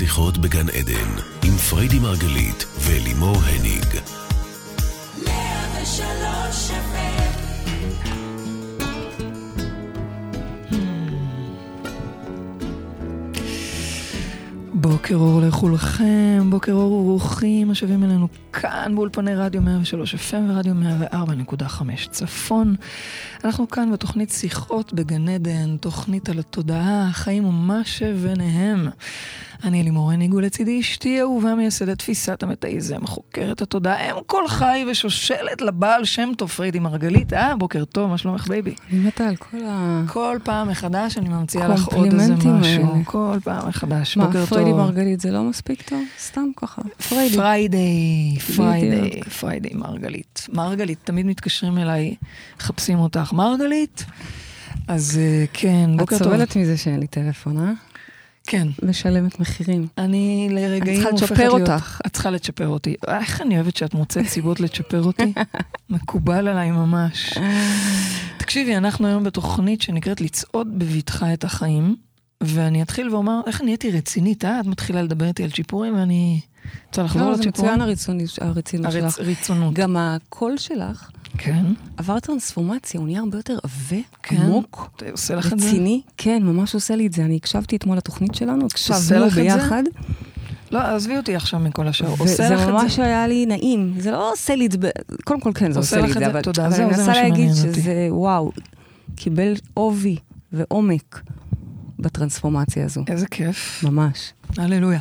שיחות בגן עדן, עם פריידי מרגלית ולימור הניג. בוקר אור לכולכם, בוקר אור וברוכים השבים אלינו כאן באולפני רדיו 103 FM ורדיו 104.5 צפון. אנחנו כאן בתוכנית שיחות בגן עדן, תוכנית על התודעה, החיים ומה שביניהם. אני לימור הניג ולצידי אשתי אהובה מייסדת תפיסת ה metaism, חוקרת התודעה, אם כל חי ושושלת לבעל שם טוב פריידי מרגלית. אה, בוקר טוב, מה שלומך baby? אני מתה על כל ה... כל פעם מחדש אני ממציאה לך עוד איזה משהו. כל פעם מחדש, מה, בוקר טוב. מה, פריידי מרגלית זה לא מספיק טוב? סתם ככה, פריידי. פריידי, פריידי, פריידי מרגלית. מרגלית, תמיד מתקשרים אליי, מחפשים אותך. מרגלית? אז אה, כן, בוקר את טוב. סובלת מזה שאין לי טלפון, אה? כן. משלמת מחירים. אני לרגעים צריכה הופכת לצ'פר להיות... אותך. את צריכה לצ'פר אותי. איך אני אוהבת שאת מוצאת סיבות לצ'פר אותי. מקובל עליי ממש. תקשיבי, אנחנו היום בתוכנית שנקראת לצעוד בבטחה את החיים, ואני אתחיל ואומר, איך נהייתי רצינית, אה? את מתחילה לדבר איתי על צ'יפורים, ואני... רוצה לחזור לא, זה לצ'יפורים? מצוין הרצינות הרצינות שלך. הרצונות. גם הקול שלך כן. עבר טרנספורמציה, הוא נהיה הרבה יותר עבה, כן. עמוק, זה? רציני. כן, ממש עושה לי את זה. אני הקשבתי אתמול לתוכנית שלנו, הקשבנו זה? ביחד. לא, עזבי אותי עכשיו מכל השאר. עושה לך את זה? ממש היה לי נעים. זה לא עושה לי את זה, קודם כל כן, זה עושה עושה לי את זה, זה? אבל תודה, אבל אני זה מנסה להגיד. שזה, וואו, קיבל עובי ועומק בטרנספורמציה הזו, איזה כיף. ממש. הללויה.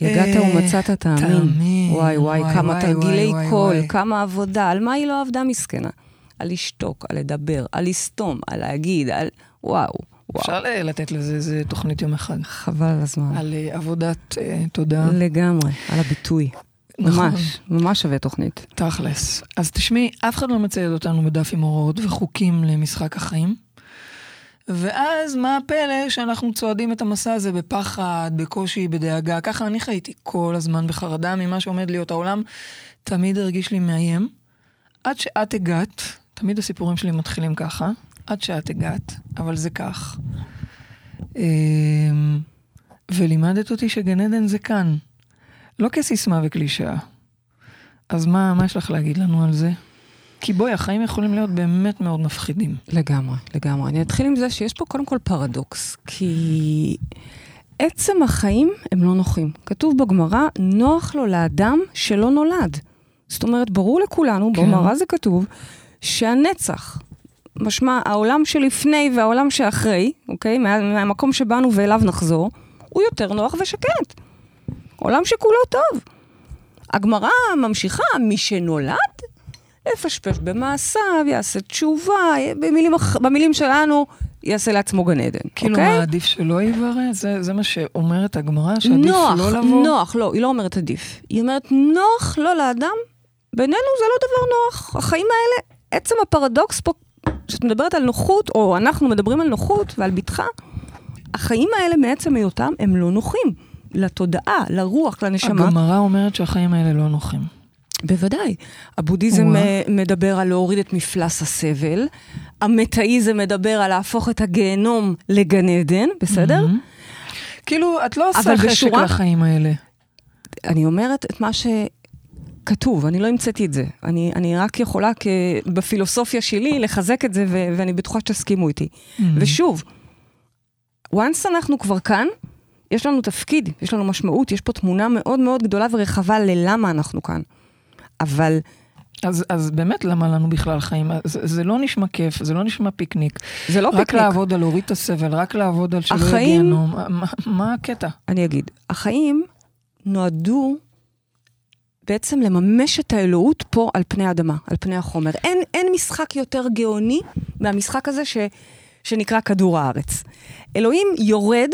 יגעת אה, ומצאת, תאמין. תאמין. וואי וואי, כמה תרגילי קול. כמה עבודה, על מה היא לא עבדה מסכנה? על לשתוק, על לדבר, על לסתום, על להגיד, על... וואו, וואו. אפשר ל- לתת לזה איזה תוכנית יום אחד. חבל על הזמן. על אה, עבודת אה, תודה. לגמרי, על הביטוי. נכון. ממש, ממש שווה תוכנית. תכלס. אז תשמעי, אף אחד לא מצייד אותנו בדף עם הוראות וחוקים למשחק החיים. ואז מה הפלא שאנחנו צועדים את המסע הזה בפחד, בקושי, בדאגה. ככה אני חייתי כל הזמן בחרדה ממה שעומד להיות העולם. תמיד הרגיש לי מאיים. עד שאת הגעת, תמיד הסיפורים שלי מתחילים ככה, עד שאת הגעת, אבל זה כך. אמ, ולימדת אותי שגן עדן זה כאן. לא כסיסמה וקלישאה. אז מה, מה יש לך להגיד לנו על זה? כי בואי, החיים יכולים להיות באמת מאוד מפחידים. לגמרי, לגמרי. אני אתחיל עם זה שיש פה קודם כל פרדוקס, כי עצם החיים הם לא נוחים. כתוב בגמרא, נוח לו לאדם שלא נולד. זאת אומרת, ברור לכולנו, כן. בגמרא זה כתוב, שהנצח, משמע העולם שלפני והעולם שאחרי, אוקיי? מה, מהמקום שבאנו ואליו נחזור, הוא יותר נוח ושקט. עולם שכולו טוב. הגמרא ממשיכה, מי שנולד, יפשפש במעשיו, יעשה תשובה, במילים, במילים שלנו, יעשה לעצמו גן עדן, כאילו, אוקיי? מה, עדיף שלא ייברא? זה, זה מה שאומרת הגמרא, שעדיף נוח, לא לבוא? נוח, לא, היא לא אומרת עדיף. היא אומרת, נוח לא לאדם, בינינו זה לא דבר נוח. החיים האלה, עצם הפרדוקס פה, כשאת מדברת על נוחות, או אנחנו מדברים על נוחות ועל בטחה, החיים האלה מעצם היותם הם לא נוחים. לתודעה, לרוח, לנשמה. הגמרא אומרת שהחיים האלה לא נוחים. בוודאי. הבודהיזם. אה, מדבר על להוריד את מפלס הסבל, המטאיזם מדבר על להפוך את הגיהנום לגן עדן, בסדר? מהמם. כאילו, את לא עושה חשק בשורה- לחיים האלה. אני אומרת את מה שכתוב, אני לא המצאתי את זה. אני, אני רק יכולה כ... בפילוסופיה שלי לחזק את זה, ו- ואני בטוחה שתסכימו איתי. מהמם. ושוב, once אנחנו כבר כאן, יש לנו תפקיד, יש לנו משמעות, יש פה תמונה מאוד מאוד גדולה ורחבה ללמה אנחנו כאן. אבל אז, אז באמת, למה לנו בכלל חיים? זה, זה לא נשמע כיף, זה לא נשמע פיקניק. זה לא רק פיקניק. לעבוד על להוריד את הסבל, רק לעבוד על שלא החיים- גיהנום. מה, מה הקטע? אני אגיד, החיים נועדו בעצם לממש את האלוהות פה על פני האדמה, על פני החומר. אין, אין משחק יותר גאוני מהמשחק הזה ש, שנקרא כדור הארץ. אלוהים יורד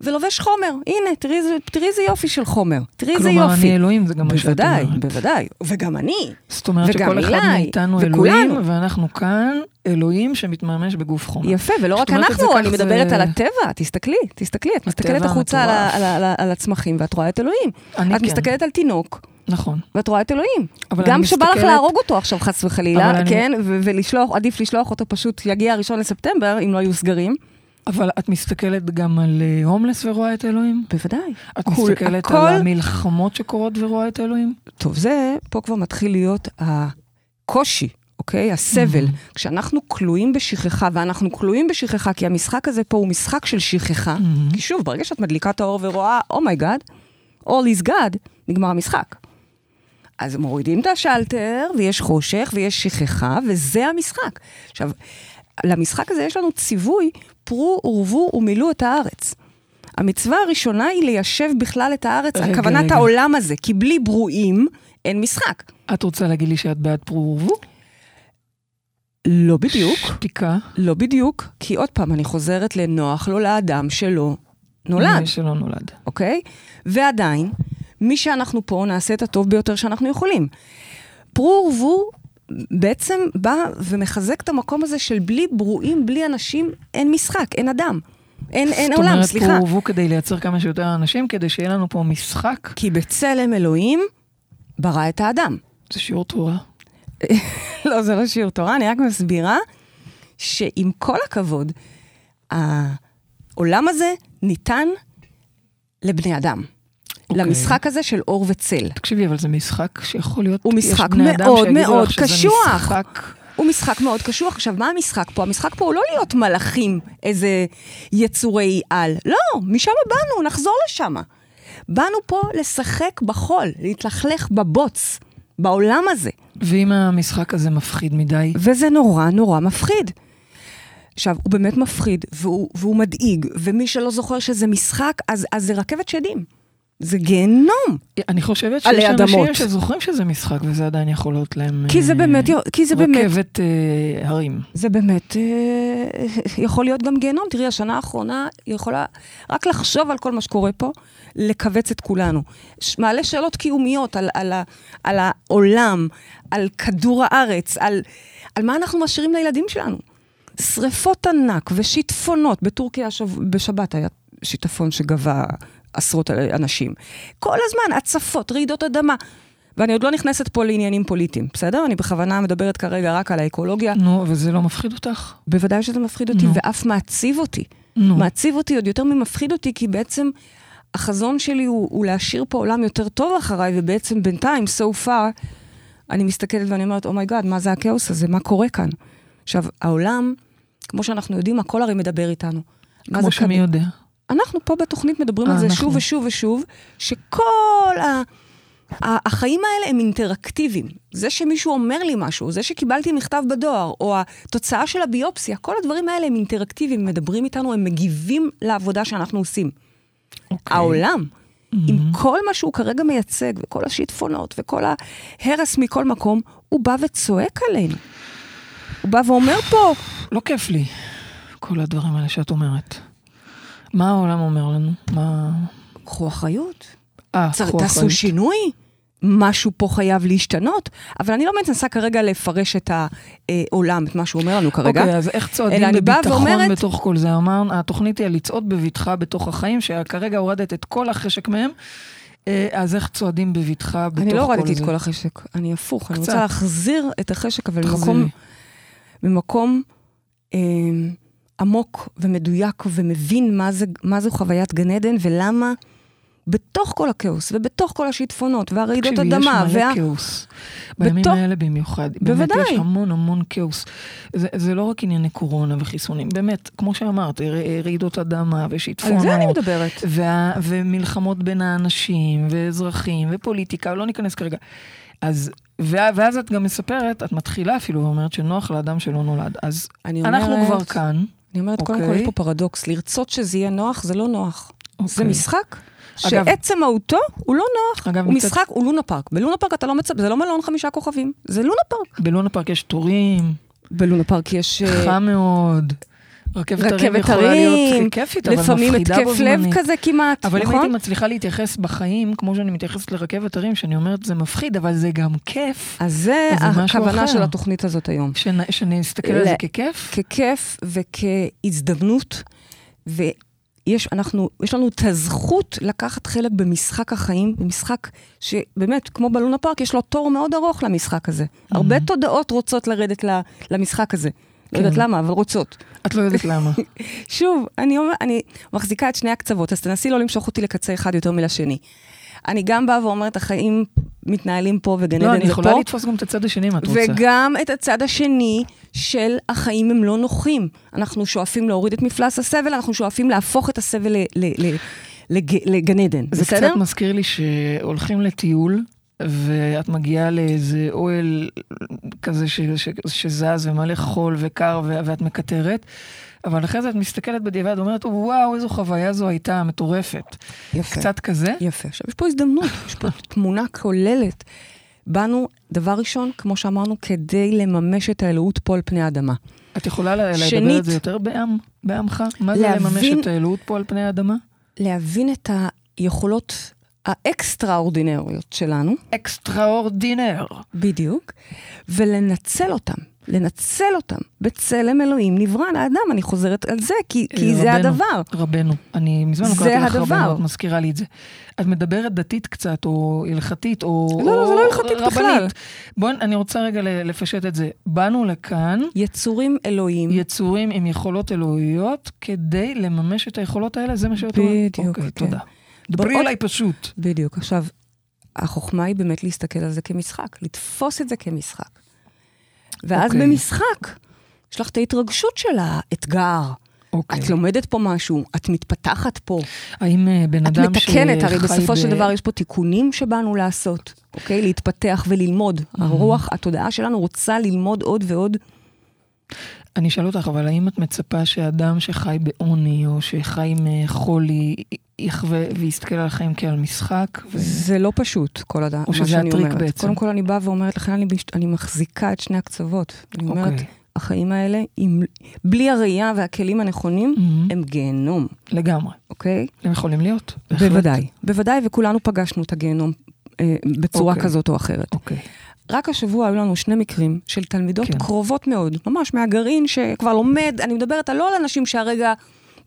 ולובש חומר. הנה, תראי איזה- תראי איזה יופי של חומר. תראי איזה כלומר, יופי. אני אלוהים, זה גם מה שאת בוודאי, אומרת. בוודאי. וגם אני. זאת אומרת שכל אחד מאיתנו. אלוהים, ואנחנו כאן אלוהים שמתממש בגוף חומר. יפה, ולא רק אנחנו, אני מדברת על הטבע, תסתכלי, תסתכלי, את מסתכלת החוצה על, הצמחים ואת רואה את אלוהים. אני את כן, מסתכלת על תינוק, נכון. ואת רואה את אלוהים. גם אני כשבא לך מסתכלת- להרוג אותו עכשיו, חס וחלילה, אני- כן, ו- ולשלוח, עדיף לשלוח אותו פשוט, יגיע הראשון לספטמבר, אם לא היו סגרים. אבל את מסתכלת גם על אה, הומלס ורואה את אלוהים? בוודאי. את כול- מסתכלת הכל- על המלחמות שקורות ורואה את אלוהים? טוב, זה, פה כבר מתחיל להיות הקושי, אוקיי? הסבל. Mhm. כשאנחנו כלואים בשכחה, ואנחנו כלואים בשכחה, כי המשחק הזה פה הוא משחק של שכחה, Mhm. כי שוב, ברגע שאת מדליקה את האור ורואה, oh my God, all is God, נגמר המשחק. אז מורידים את השלטר, ויש חושך, ויש שכחה, וזה המשחק. עכשיו, למשחק הזה יש לנו ציווי, פרו ורבו ומילאו את הארץ. המצווה הראשונה היא ליישב בכלל את הארץ, רגע, הכוונת רגע. העולם הזה, כי בלי ברואים אין משחק. את רוצה להגיד לי שאת בעד פרו ורבו? לא בדיוק, שתיקה. לא בדיוק, כי עוד פעם, אני חוזרת לנוח לו לאדם שלא נולד, שלא נולד. אוקיי? ועדיין, מי שאנחנו פה, נעשה את הטוב ביותר שאנחנו יכולים. פרו ורבו בעצם בא ומחזק את המקום הזה של בלי ברואים, בלי אנשים, אין משחק, אין אדם. אין, אין עולם, זאת סליחה. אומרת, פרו ורבו כדי לייצר כמה שיותר אנשים, כדי שיהיה לנו פה משחק. כי בצלם אלוהים ברא את האדם. זה שיעור תורה. לא, זה לא שיעור תורה, אני רק מסבירה שעם כל הכבוד, העולם הזה ניתן לבני אדם. אוקיי. למשחק הזה של אור וצל. תקשיבי, אבל זה משחק שיכול להיות... הוא משחק מאוד מאוד קשוח. משחק... הוא משחק מאוד קשוח. עכשיו, מה המשחק פה? המשחק פה הוא לא להיות מלאכים, איזה יצורי על. לא, משם באנו, נחזור לשם. באנו פה לשחק בחול, להתלכלך בבוץ, בעולם הזה. ואם המשחק הזה מפחיד מדי, וזה נורא נורא מפחיד. עכשיו, הוא באמת מפחיד, והוא, והוא מדאיג, ומי שלא זוכר שזה משחק, אז, אז זה רכבת שדים. זה גיהנום. אני חושבת שיש. אנשים שזוכרים שזה משחק, וזה עדיין יכול להיות להם... כי זה אה, באמת, כי זה באמת, רכבת אה, הרים. זה באמת אה, יכול להיות גם גיהנום. תראי, השנה האחרונה יכולה רק לחשוב על כל מה שקורה פה, לכווץ את כולנו. מעלה שאלות קיומיות על, על, ה- על העולם, על כדור הארץ, על, על מה אנחנו משאירים לילדים שלנו. שריפות ענק ושיטפונות, בטורקיה השב... בשבת היה שיטפון שגבה עשרות אנשים. כל הזמן, הצפות, רעידות אדמה. ואני עוד לא נכנסת פה לעניינים פוליטיים, בסדר? אני בכוונה מדברת כרגע רק על האקולוגיה. נו, וזה לא מפחיד אותך? בוודאי שזה מפחיד אותי, נו. ואף מעציב אותי. נו. מעציב אותי עוד יותר ממפחיד אותי, כי בעצם החזון שלי הוא, הוא להשאיר פה עולם יותר טוב אחריי, ובעצם בינתיים, so far, אני מסתכלת ואני אומרת, oh my God, מה זה הכאוס הזה? מה קורה כאן? עכשיו, העולם, כמו שאנחנו יודעים, הכל הרי מדבר איתנו. כמו שמי כד- יודע. אנחנו פה בתוכנית מדברים על זה אנחנו. שוב ושוב ושוב, שכל ה... החיים האלה הם אינטראקטיביים. זה שמישהו אומר לי משהו, זה שקיבלתי מכתב בדואר, או התוצאה של הביופסיה, כל הדברים האלה הם אינטראקטיביים, מדברים איתנו, הם מגיבים לעבודה שאנחנו עושים. אוקיי. העולם, עם כל מה שהוא כרגע מייצג, וכל השיטפונות, וכל ההרס מכל מקום, הוא בא וצועק עלינו. הוא בא ואומר פה, לא כיף לי, כל הדברים האלה שאת אומרת. מה העולם אומר לנו? מה... קחו אחריות. אה, קחו תעשו אחריות. שינוי, משהו פה חייב להשתנות, אבל אני לא מנסה כרגע לפרש את העולם, את מה שהוא אומר לנו כרגע. אוקיי, אז איך צועדים אני בביטחון ואומרת- בתוך כל זה? אמרנו, התוכנית היא לצעוד בבטחה בתוך החיים, שכרגע הורדת את כל החשק מהם, אה, אז איך צועדים בבטחה בתוך כל אני זה? לא הורדתי את כל החשק, אני הפוך, אני קצת. רוצה להחזיר את החשק, אבל תחזירי. ממקום, ממקום אה, עמוק ומדויק ומבין מה, זה, מה זו חוויית גן עדן ולמה בתוך כל הכאוס ובתוך כל השיטפונות והרעידות תקשיבי, אדמה. יש מלא וה... כאוס. בימים בתוך- האלה במיוחד. בוודאי. באמת, יש המון המון כאוס. זה, זה לא רק ענייני קורונה וחיסונים, באמת, כמו שאמרת, רעידות אדמה ושיטפונות. על זה אני מדברת. וה, ומלחמות בין האנשים, ואזרחים, ופוליטיקה, לא ניכנס כרגע. אז, ואז את גם מספרת, את מתחילה אפילו ואומרת שנוח לאדם שלא נולד. אז אנחנו אומרת- כבר כאן. אני אומרת, קודם כל אוקיי. יש פה פרדוקס, לרצות שזה יהיה נוח זה לא נוח. זה אוקיי. משחק שעצם מהותו הוא לא נוח. אגב, הוא מצד- משחק, הוא לונה פארק. בלונה פארק אתה לא מצפה, זה לא מלון חמישה כוכבים, זה לונה פארק. בלונה פארק יש תורים, בלונה פארק יש... אה, חם מאוד. רכבת הרים יכולה הרים, להיות כיפית, אבל לפעמים מפחידה בו התקף לב זמנית. כזה כמעט, אבל אם נכון? הייתי מצליחה להתייחס בחיים, כמו שאני מתייחסת לרכבת הרים, שאני אומרת זה מפחיד, אבל זה גם כיף, אז זה אז הכוונה. של התוכנית הזאת היום. שנ- שנסתכל על זה ל- ככיף. ככיף וכהזדמנות, ויש אנחנו, יש לנו את הזכות לקחת חלק במשחק החיים, במשחק שבאמת, כמו בלונה פארק, יש לו תור מאוד ארוך למשחק הזה. הרבה תודעות רוצות לרדת ל- למשחק הזה. לא יודעת כן. למה, אבל רוצות. את לא יודעת למה. שוב, אני, אומר, אני מחזיקה את שני הקצוות, אז תנסי לא למשוך אותי לקצה אחד יותר מלשני. אני גם באה ואומרת, החיים מתנהלים פה וגן לא, עדן אני זה יכולה פה, לתפוס גם את הצד השני אם את רוצה. וגם את הצד השני של החיים הם לא נוחים. אנחנו שואפים להוריד את מפלס הסבל, אנחנו שואפים להפוך את הסבל ל- ל- ל- לג- לגן עדן, זה בסדר? קצת מזכיר לי שהולכים לטיול, ואת מגיעה לאיזה אוהל כזה ש, ש, שזז ומלא חול וקר ו- ואת מקטרת, אבל אחרי זה את מסתכלת בדיעבד ואומרת, וואו, איזו חוויה זו הייתה מטורפת. יפה. קצת כזה. יפה. עכשיו, יש פה הזדמנות, יש פה תמונה כוללת. באנו, דבר ראשון, כמו שאמרנו, כדי לממש את האלוהות פה על פני האדמה. את יכולה לה- לדבר שנית, את זה יותר בעם, בעמך? מה זה להבין- לממש את האלוהות פה על פני האדמה? להבין את היכולות האקסטראורדינריות שלנו, אקסטראורדינר. בדיוק, ולנצל אותם. לנצל אותם. בצלם אלוהים נברא האדם, אני חוזרת על זה, כי, כי זה רבנו, הדבר. רבנו, אני מזמן לא זה קראתי לך הדבר. רבנו, את מזכירה לי את זה. את מדברת דתית קצת, או הלכתית, או... לא, לא, זה לא הלכתית. בכלל. בואי, אני רוצה רגע לפשט את זה. באנו לכאן יצורים אלוהים. יצורים עם יכולות אלוהיות, כדי לממש את היכולות האלה, זה מה שאת אומרת? בדיוק, אוקיי, כן. תודה. דברי עוד- אליי פשוט. בדיוק. עכשיו, החוכמה היא באמת להסתכל על זה כמשחק, לתפוס את זה כמשחק. ואז אוקיי. במשחק, יש לך את ההתרגשות של האתגר. אוקיי. את לומדת פה משהו, את מתפתחת פה, האם אה, בן את אדם מתקנת, הרי שחי בסופו ב- של דבר יש פה תיקונים שבאנו לעשות, אוקיי? להתפתח וללמוד. הרוח, התודעה שלנו רוצה ללמוד עוד ועוד. אני אשאל אותך, אבל האם את מצפה שאדם שחי בעוני, או שחי עם חולי, יחווה ויסתכל על החיים כעל משחק? ו... זה לא פשוט, כל או מה שזה שאני אומרת. בעצם. קודם כל אני באה ואומרת, לכן אני, בש- אני מחזיקה את שני הקצוות. אני אומרת, אוקיי. החיים האלה, עם, בלי הראייה והכלים הנכונים, מהמם. הם גיהנום, לגמרי. אוקיי? הם יכולים להיות. בהחלט. בוודאי. בוודאי, וכולנו פגשנו את הגיהנום אה, בצורה אוקיי. כזאת או אחרת. אוקיי. רק השבוע היו לנו שני מקרים של תלמידות כן. קרובות מאוד, ממש מהגרעין שכבר לומד, אני מדברת על לא על אנשים שהרגע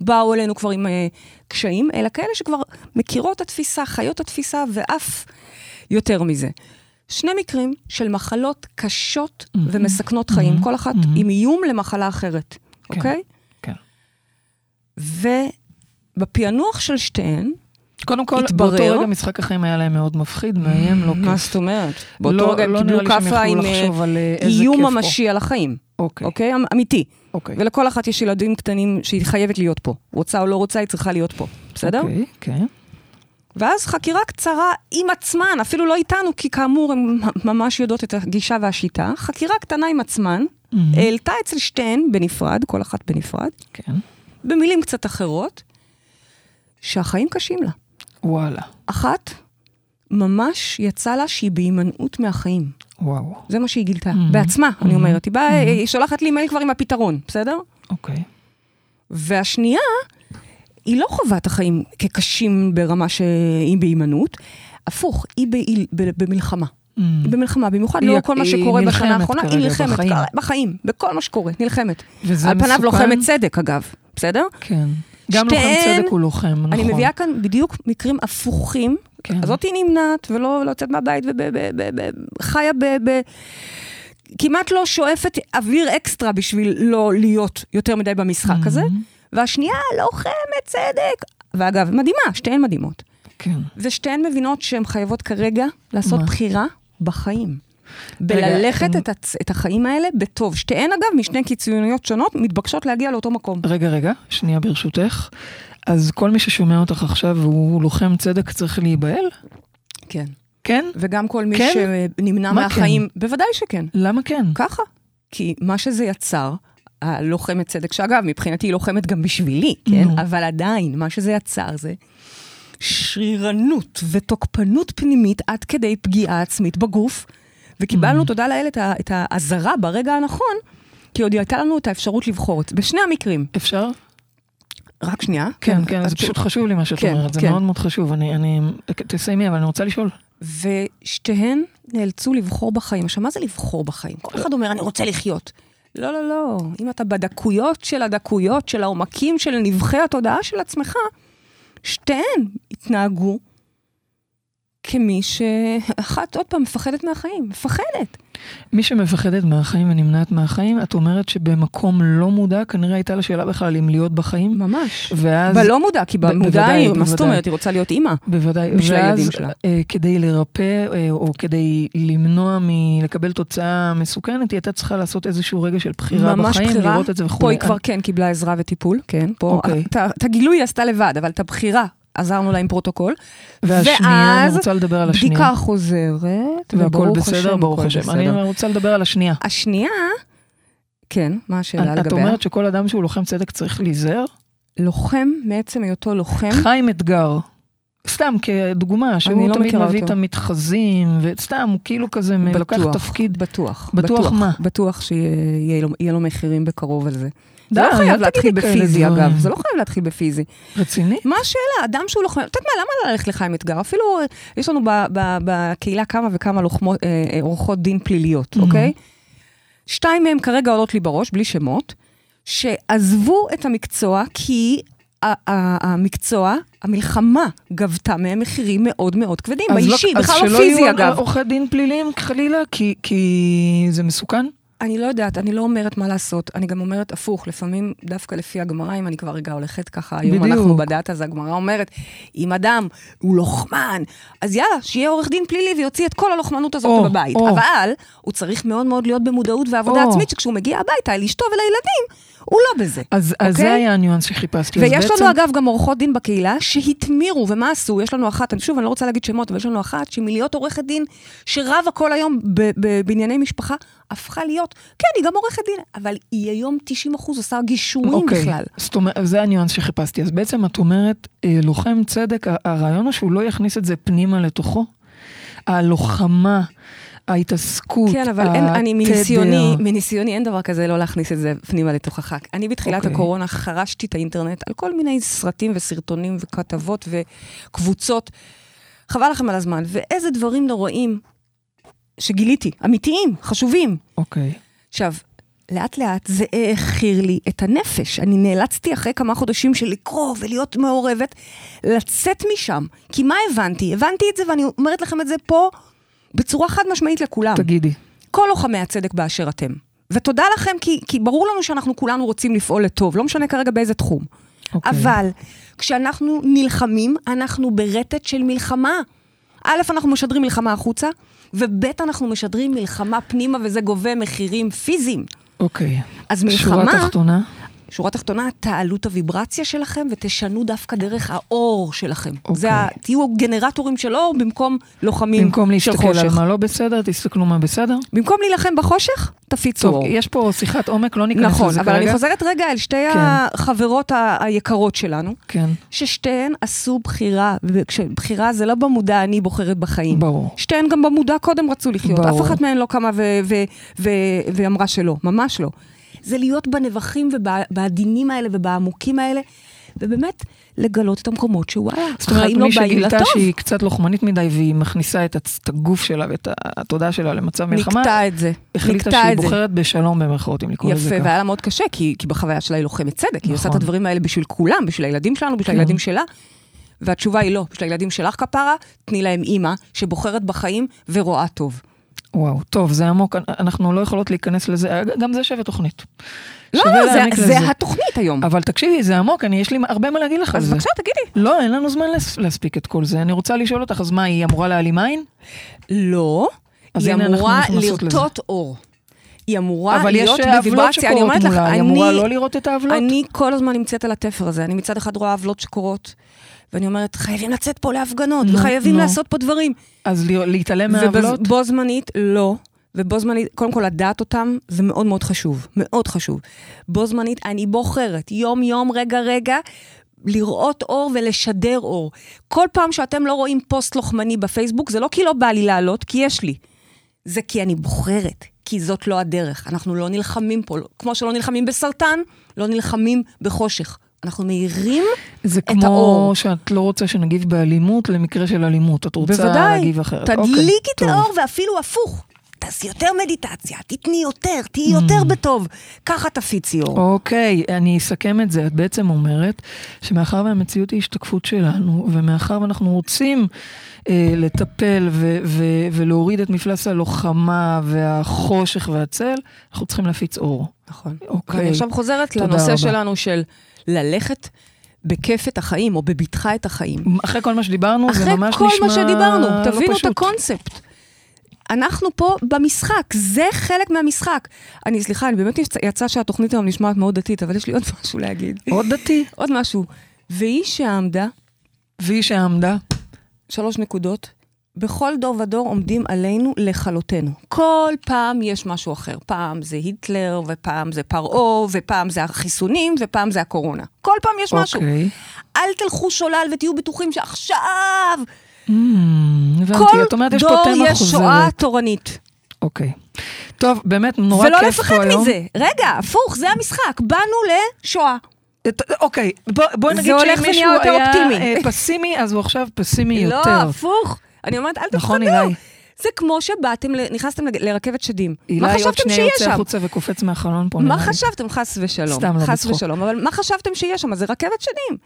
באו אלינו כבר עם אה, קשיים, אלא כאלה שכבר מכירות את התפיסה, חיות את התפיסה, ואף יותר מזה. שני מקרים של מחלות קשות Mhm. ומסכנות חיים, Mhm. כל אחת Mhm. עם איום למחלה אחרת, כן. אוקיי? כן. ובפענוח של שתיהן, קודם כל, התברר- באותו רגע משחק החיים היה להם מאוד מפחיד, מאיים, לא מה כיף. זאת אומרת? באותו לא- רגע הם לא קיבלו כאפה עם אה, אה, איום. ממשי על החיים, אוקיי, אוקיי? אמ- אמיתי. אוקיי. ולכל אחת יש ילדים קטנים שהיא חייבת להיות פה. רוצה או לא רוצה, היא צריכה להיות פה. בסדר? אוקיי, כן. ואז חקירה קצרה עם עצמן, אפילו לא איתנו, כי כאמור, הן ממש יודעות את הגישה והשיטה. חקירה קטנה עם עצמן, מהמם. העלתה אצל שתיהן בנפרד, כל אחת בנפרד, כן. במילים קצת אחרות, שהחיים קשים לה. וואלה. אחת, ממש יצא לה שהיא בהימנעות מהחיים. וואו. זה מה שהיא גילתה. Mhm. בעצמה, אני Mhm. אומרת. היא באה, Mhm. היא שולחת לי מייל כבר עם הפתרון, בסדר? אוקיי. והשנייה, היא לא חווה את החיים כקשים ברמה שהיא בהימנעות, הפוך, היא בעיל, ב- במלחמה. מהמם. היא במלחמה, במיוחד לא כל מה שקורה בשנה נלחמת האחרונה, היא נלחמת, בחיים. בחיים, בכל מה שקורה, נלחמת. וזה על פניו מסוכן? לוחמת צדק, אגב, בסדר? כן. גם לוחם שתיהן- צדק הוא לוחם, נכון. אני מביאה כאן בדיוק מקרים הפוכים. כן. הזאת היא נמנעת ולא לא יוצאת מהבית וחיה ב... ב- כמעט לא שואפת אוויר אקסטרה בשביל לא להיות יותר מדי במשחק הזה. מהמם. והשנייה, לוחמת צדק. ואגב, מדהימה, שתיהן מדהימות. כן. ושתיהן מבינות שהן חייבות כרגע לעשות מה? בחירה בחיים. רגע, בללכת הם- את, הצ... את החיים האלה בטוב. שתיהן, אגב, משני קיצוניות שונות, מתבקשות להגיע לאותו מקום. רגע, רגע, שנייה ברשותך. אז כל מי ששומע אותך עכשיו והוא לוחם צדק צריך להיבהל? כן. כן? וגם כל מי כן? שנמנע מה מהחיים, בוודאי שכן. למה כן? ככה. כי מה שזה יצר, הלוחמת צדק, שאגב, מבחינתי היא לוחמת גם בשבילי, כן? נו. אבל עדיין, מה שזה יצר זה שרירנות ותוקפנות פנימית עד כדי פגיעה עצמית בגוף, וקיבלנו. תודה לאל, את האזהרה ברגע הנכון, כי עוד הייתה לנו את האפשרות לבחור. בשני המקרים. אפשר? רק שנייה. כן, כן, את זה פשוט חשוב לי מה שאת כן, אומרת, זה כן. מאוד מאוד חשוב. אני, אני, תסיימי, אבל אני רוצה לשאול. ושתיהן נאלצו לבחור בחיים. עכשיו, מה זה לבחור בחיים? כל אחד אומר, אני רוצה לחיות. לא, לא, לא. אם אתה בדקויות של הדקויות, של העומקים של נבחי התודעה של עצמך, שתיהן התנהגו כמי שאחת, עוד פעם, מפחדת מהחיים, מפחדת. מי שמפחדת מהחיים ונמנעת מהחיים, את אומרת שבמקום לא מודע, כנראה הייתה לה שאלה בכלל אם להיות בחיים. ממש. ואז... בלא מודע, כי במודע היא, מה זאת. אומרת, היא רוצה להיות אימא. בוודאי, בשביל ואז הילדים שלה. אה, כדי לרפא אה, או כדי למנוע מלקבל תוצאה מסוכנת, היא הייתה צריכה לעשות איזשהו רגע של בחירה ממש בחיים, בחירה. לראות את זה פה וכולי. היא כבר כן קיבלה עזרה וטיפול, כן. פה, אוקיי. את הגילוי היא עשתה לבד, אבל את הבחירה עזרנו לה עם פרוטוקול. והשנייה, אני ואז רוצה לדבר על השנייה. בדיקה חוזרת, והכל בסדר, ברוך השם. אני רוצה לדבר על השנייה. השנייה, כן, מה השאלה את לגביה? אומרת שכל אדם שהוא לוחם צדק צריך להיזהר? לוחם, מעצם היותו לוחם, חיים אתגר. סתם כדוגמה, שהוא לא תמיד מביא אותו. את המתחזים, וסתם, הוא כאילו כזה מ- לוקח בטוח, תפקיד. בטוח. בטוח מה? בטוח שיהיה לו, לו מחירים בקרוב על זה. זה לא חייב להתחיל בפיזי. אגב. זה לא חייב להתחיל בפיזי. רציני? מה השאלה? אדם שהוא לוחם, את יודעת מה, למה ללכת לחיים אתגר? אפילו, יש לנו בקהילה כמה וכמה לוחמות, אה, אה, עורכות דין פליליות. אוקיי? שתיים מהן כרגע עולות לי בראש, בלי שמות, שעזבו את המקצוע כי המקצוע, המלחמה, גבתה מהם מחירים מאוד מאוד כבדים, אז באישי, לא- בכלל לא אז פיזי שלא יהיו אגב. עורכי דין פליליים חלילה, כי זה מסוכן? אני לא יודעת, אני לא אומרת מה לעשות, אני גם אומרת הפוך, לפעמים דווקא לפי הגמרא, אם אני כבר רגע הולכת ככה, היום בדיוק. אנחנו בדת, אז הגמרא אומרת, אם אדם הוא לוחמן, אז יאללה, שיהיה עורך דין פלילי ויוציא את כל הלוחמנות הזאת או, בבית. או. אבל הוא צריך מאוד מאוד להיות במודעות ועבודה או. עצמית, שכשהוא מגיע הביתה לאשתו ולילדים, הוא לא בזה. אז אז אוקיי? זה היה הניואנס שחיפשתי. אז ויש בעצם- לנו אגב גם עורכות דין בקהילה שהתמירו, ומה עשו? יש לנו אחת, שוב, אני לא רוצה להגיד שמות, אבל יש לנו אחת שמלהיות עורכת דין שרבה כל היום ב- ב- בענייני משפחה, הפכה להיות, כן, היא גם עורכת דין, אבל היא היום 90 אחוז עושה גישורים אוקיי, בכלל. זאת אומרת, זה הניואנס שחיפשתי. אז בעצם את אומרת, אה, לוחם צדק, הרעיון הוא שהוא לא יכניס את זה פנימה לתוכו. הלוחמה, ההתעסקות, כן, אבל אין, אני. מניסיוני, מניסיוני אין דבר כזה לא להכניס את זה פנימה לתוכך. אני בתחילת אוקיי. הקורונה חרשתי את האינטרנט על כל מיני סרטים וסרטונים וכתבות וקבוצות. חבל לכם על הזמן. ואיזה דברים נוראים שגיליתי, אמיתיים, חשובים. אוקיי. עכשיו, לאט לאט זה העכיר לי את הנפש. אני נאלצתי אחרי כמה חודשים של לקרוא ולהיות מעורבת, לצאת משם. כי מה הבנתי? הבנתי את זה ואני אומרת לכם את זה פה בצורה חד משמעית לכולם. תגידי. כל לוחמי הצדק באשר אתם. ותודה לכם, כי, כי ברור לנו שאנחנו כולנו רוצים לפעול לטוב, לא משנה כרגע באיזה תחום. אוקיי. אבל כשאנחנו נלחמים, אנחנו ברטט של מלחמה. א', אנחנו משדרים מלחמה החוצה, וב', אנחנו משדרים מלחמה פנימה, וזה גובה מחירים פיזיים. אוקיי. אז מלחמה, שורה תחתונה. שורה תחתונה, תעלו את הוויברציה שלכם ותשנו דווקא דרך האור שלכם. אוקיי. זה ה... תהיו גנרטורים של אור במקום לוחמים במקום של להסתכל על חושך. מה לא בסדר, תסתכלו מה בסדר. במקום להילחם בחושך, תפיצו טוב, אור. יש פה שיחת עומק, לא ניכנס נכון, לזה אבל כרגע. אני חוזרת רגע אל שתי כן. החברות ה- היקרות שלנו, כן, ששתיהן עשו בחירה, ובחירה זה לא במודע אני בוחרת בחיים. ברור. שתיהן גם במודע קודם רצו לחיות, ברור. אף אחת מהן לא קמה ו- ו- ו- ואמרה שלא, ממש לא. זה להיות בנבחים ובעדינים האלה ובעמוקים האלה, ובאמת לגלות את המקומות שוואלה, זאת אומרת, החיים לא מי באים שגילתה. שהיא קצת לוחמנית מדי והיא מכניסה את הגוף שלה ואת התודעה שלה למצב מלחמה, נקטע את זה, החליטה שהיא זה. בוחרת בשלום במרכאות, אם לקרוא לזה יפה, ככה. והיה לה מאוד קשה, כי, כי בחוויה שלה היא לוחמת צדק, היא עושה את נכון. הדברים האלה בשביל כולם, בשביל הילדים שלנו, בשביל כן. הילדים שלה. והתשובה היא לא, בשביל הילדים שלך כפרה, תני להם אימא שבוחרת בחיים ורואה טוב. וואו, טוב, זה עמוק, אנחנו לא יכולות להיכנס לזה, גם זה שווה תוכנית. לא, לא, זה, זה לזה. התוכנית היום. אבל תקשיבי, זה עמוק, אני, יש לי הרבה מה להגיד לך על אז זה. בבקשה, תגידי. לא, אין לנו זמן להס- להספיק את כל זה. אני רוצה לשאול אותך, אז מה, היא אמורה להעלים עין? לא, אז היא אמורה. לרטוט אור. היא אמורה אבל יש להיות עוולות בוויברציה, אני שקורות אומרת לך, מולה, היא אני, אמורה לא לראות את העוולות? אני כל הזמן נמצאת על התפר הזה. אני מצד אחד רואה עוולות שקורות, ואני אומרת, חייבים לצאת פה להפגנות, נו, וחייבים נו. לעשות פה דברים. אז להתעלם מהעוולות? ובו זמנית, לא. ובו זמנית, קודם כל לדעת אותם, זה מאוד מאוד חשוב, מאוד חשוב. בו זמנית, אני בוחרת יום-יום, רגע-רגע, לראות אור ולשדר אור. כל פעם שאתם לא רואים פוסט לוחמני בפייסבוק, זה לא כי לא בא לי לעלות, כי יש לי. זה כי אני בוחרת, כי זאת לא הדרך. אנחנו לא נלחמים פה, כמו שלא נלחמים בסרטן, לא נלחמים בחושך. אנחנו מאירים זה האור. כמו שאת לא רוצה שנגיב באלימות למקרה של אלימות, את רוצה בוודאי, להגיב אחרת. תדליקי אוקיי, את טוב. האור ואפילו הפוך. תעשי יותר מדיטציה, תתני יותר, תהיי יותר בטוב. ככה תפיצי אור. אוקיי, אני אסכם את זה. את בעצם אומרת שמאחר והמציאות היא השתקפות שלנו, ומאחר ואנחנו רוצים אה, לטפל ו- ו- ולהוריד את מפלס הלוחמה והחושך והצל, אנחנו צריכים להפיץ אור. נכון. אוקיי. ואני עכשיו חוזרת לנושא רבה. שלנו של ללכת בכיף את החיים, או בבטחה את החיים. אחרי כל מה שדיברנו, זה אחרי ממש כל נשמע מה שדיברנו, לא תבינו את פשוט. הקונספט. אנחנו פה במשחק, זה חלק מהמשחק. אני, סליחה, אני באמת יצא שהתוכנית היום נשמעת מאוד דתית, אבל יש לי עוד משהו להגיד. עוד דתי. עוד משהו. והיא שעמדה, והיא שעמדה. שלוש נקודות, בכל דור ודור עומדים עלינו לכלותנו. כל פעם יש משהו אחר. פעם זה היטלר, ופעם זה פרעה, ופעם זה החיסונים, ופעם זה הקורונה. כל פעם יש משהו. אוקיי. אל תלכו שולל ותהיו בטוחים שעכשיו Mm. כל אומרת, יש דור יש חוזרת. שואה תורנית. אוקיי. טוב, באמת, נורא ולא כיף פה לפחד היום. מזה. רגע, הפוך, זה המשחק. באנו לשואה. אוקיי, בוא- בואי זה נגיד שאם מישהו היה. אה, פסימי, אז הוא עכשיו פסימי לא, יותר. הפוך. אני אומרת, אל נכון, תפחדו. אילי? זה כמו שבאתם, נכנסתם לרכבת שדים. מה אילי עוד חשבתם שנייה יוצא שם? החוצה וקופץ מהחלון פה. מה. חשבתם? חס ושלום. סתם, לא חס בצחוק. ושלום. אבל מה חשבתם שיהיה שם? זה רכבת שדים.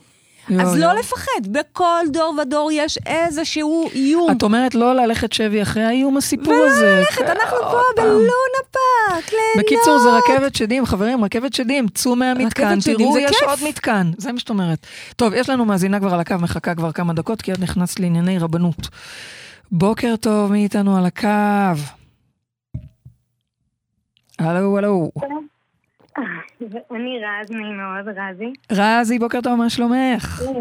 יואו, אז יואו. לא לפחד. בכל דור ודור יש איזשהו איום. את אומרת לא ללכת שבי אחרי האיום הסיפור ולא הזה. ללכת, אנחנו עוד פה פעם. בלונה פארק, ליהנות. בקיצור, זה רכבת שדים, חברים, רכבת שדים, צאו מהמתקן, תראו, יש כיף. עוד מתקן. זה מה שאת אומרת. טוב, יש לנו מאזינה כבר על הקו, מחכה כבר כמה דקות, כי את נכנסת לענייני רבנות. בוקר טוב, מי איתנו על הקו? הלו, הלו. אני רז, נעים מאוד, רזי. רזי, בוקר טוב, מה שלומך? אה,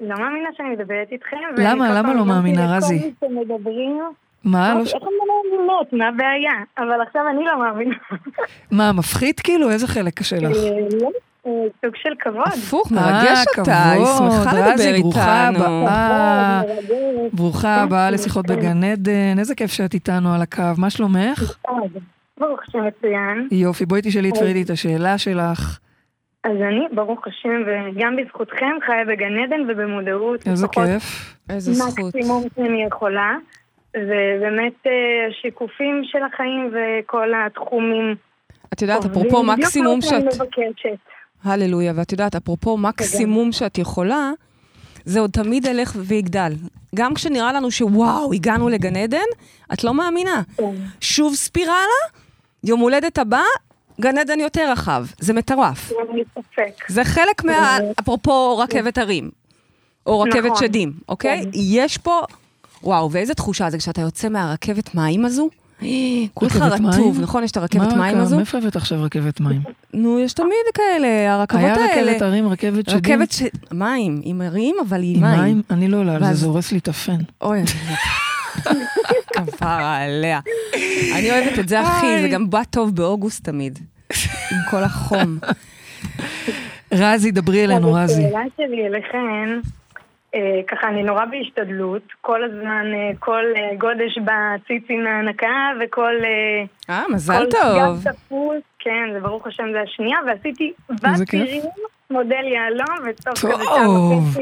לא מאמינה שאני מדברת איתכם. למה? כל למה לא מאמינה, לכל רזי? מי שמדברים, מה? לא ש- איך הם לא מאמינות? מה הבעיה? אבל עכשיו אני לא מאמינה. מה, מפחיד כאילו? איזה חלק קשה לך? אה, לא, אה, סוג של כבוד. הפוך, מרגש אותה, היא שמחה לדבר איתנו. ברוכה הבאה לשיחות בגן עדן, איזה כיף שאת איתנו על הקו, מה שלומך? ברוך השם מצוין. יופי, בואי תשאלי את פרידי את השאלה שלך. אז אני, ברוך השם, וגם בזכותכם, חיה בגן עדן ובמודעות. איזה כיף. איזה זכות. מקסימום שאני יכולה. ובאמת אה, השיקופים של החיים וכל התחומים. את יודעת, אפרופו מקסימום שאת... הללויה, ואת יודעת, אפרופו מקסימום שאת יכולה, זה עוד תמיד ילך ויגדל. גם כשנראה לנו שוואו, הגענו לגן עדן, את לא מאמינה. כן. שוב ספירלה, יום הולדת הבא, גן עדן יותר רחב. זה מטורף. ספק. זה חלק מה... אפרופו רכבת הרים, או רכבת נכון. שדים, אוקיי? כן. יש פה... וואו, ואיזה תחושה זה כשאתה יוצא מהרכבת מים הזו? כולך רכבת רטוב, מים? נכון? יש את הרכבת מים הזו? מאיפה הבאת עכשיו רכבת מים? נו, יש תמיד כאלה, הרכבות היה האלה. רכבת הרים, רכבת שדים? רכבת ש... מים, עם הרים, אבל עם עם מים. מים? אני לא עולה על זה, זה הורס לי את הפן. אוי, כפרה עליה. אני אוהבת את זה, אחי, זה גם בא טוב באוגוסט תמיד. עם כל החום. רזי, דברי אלינו, רזי. השאלה שלי אליכן, אה, ככה אני נורא בהשתדלות, כל הזמן, אה, כל אה, גודש בציצי מהנקה וכל... אה, מזל כל טוב. סגן תפוס, כן, זה ברוך השם זה השנייה, ועשיתי. בצירים, מודל יהלום, ותוך כזה טוב.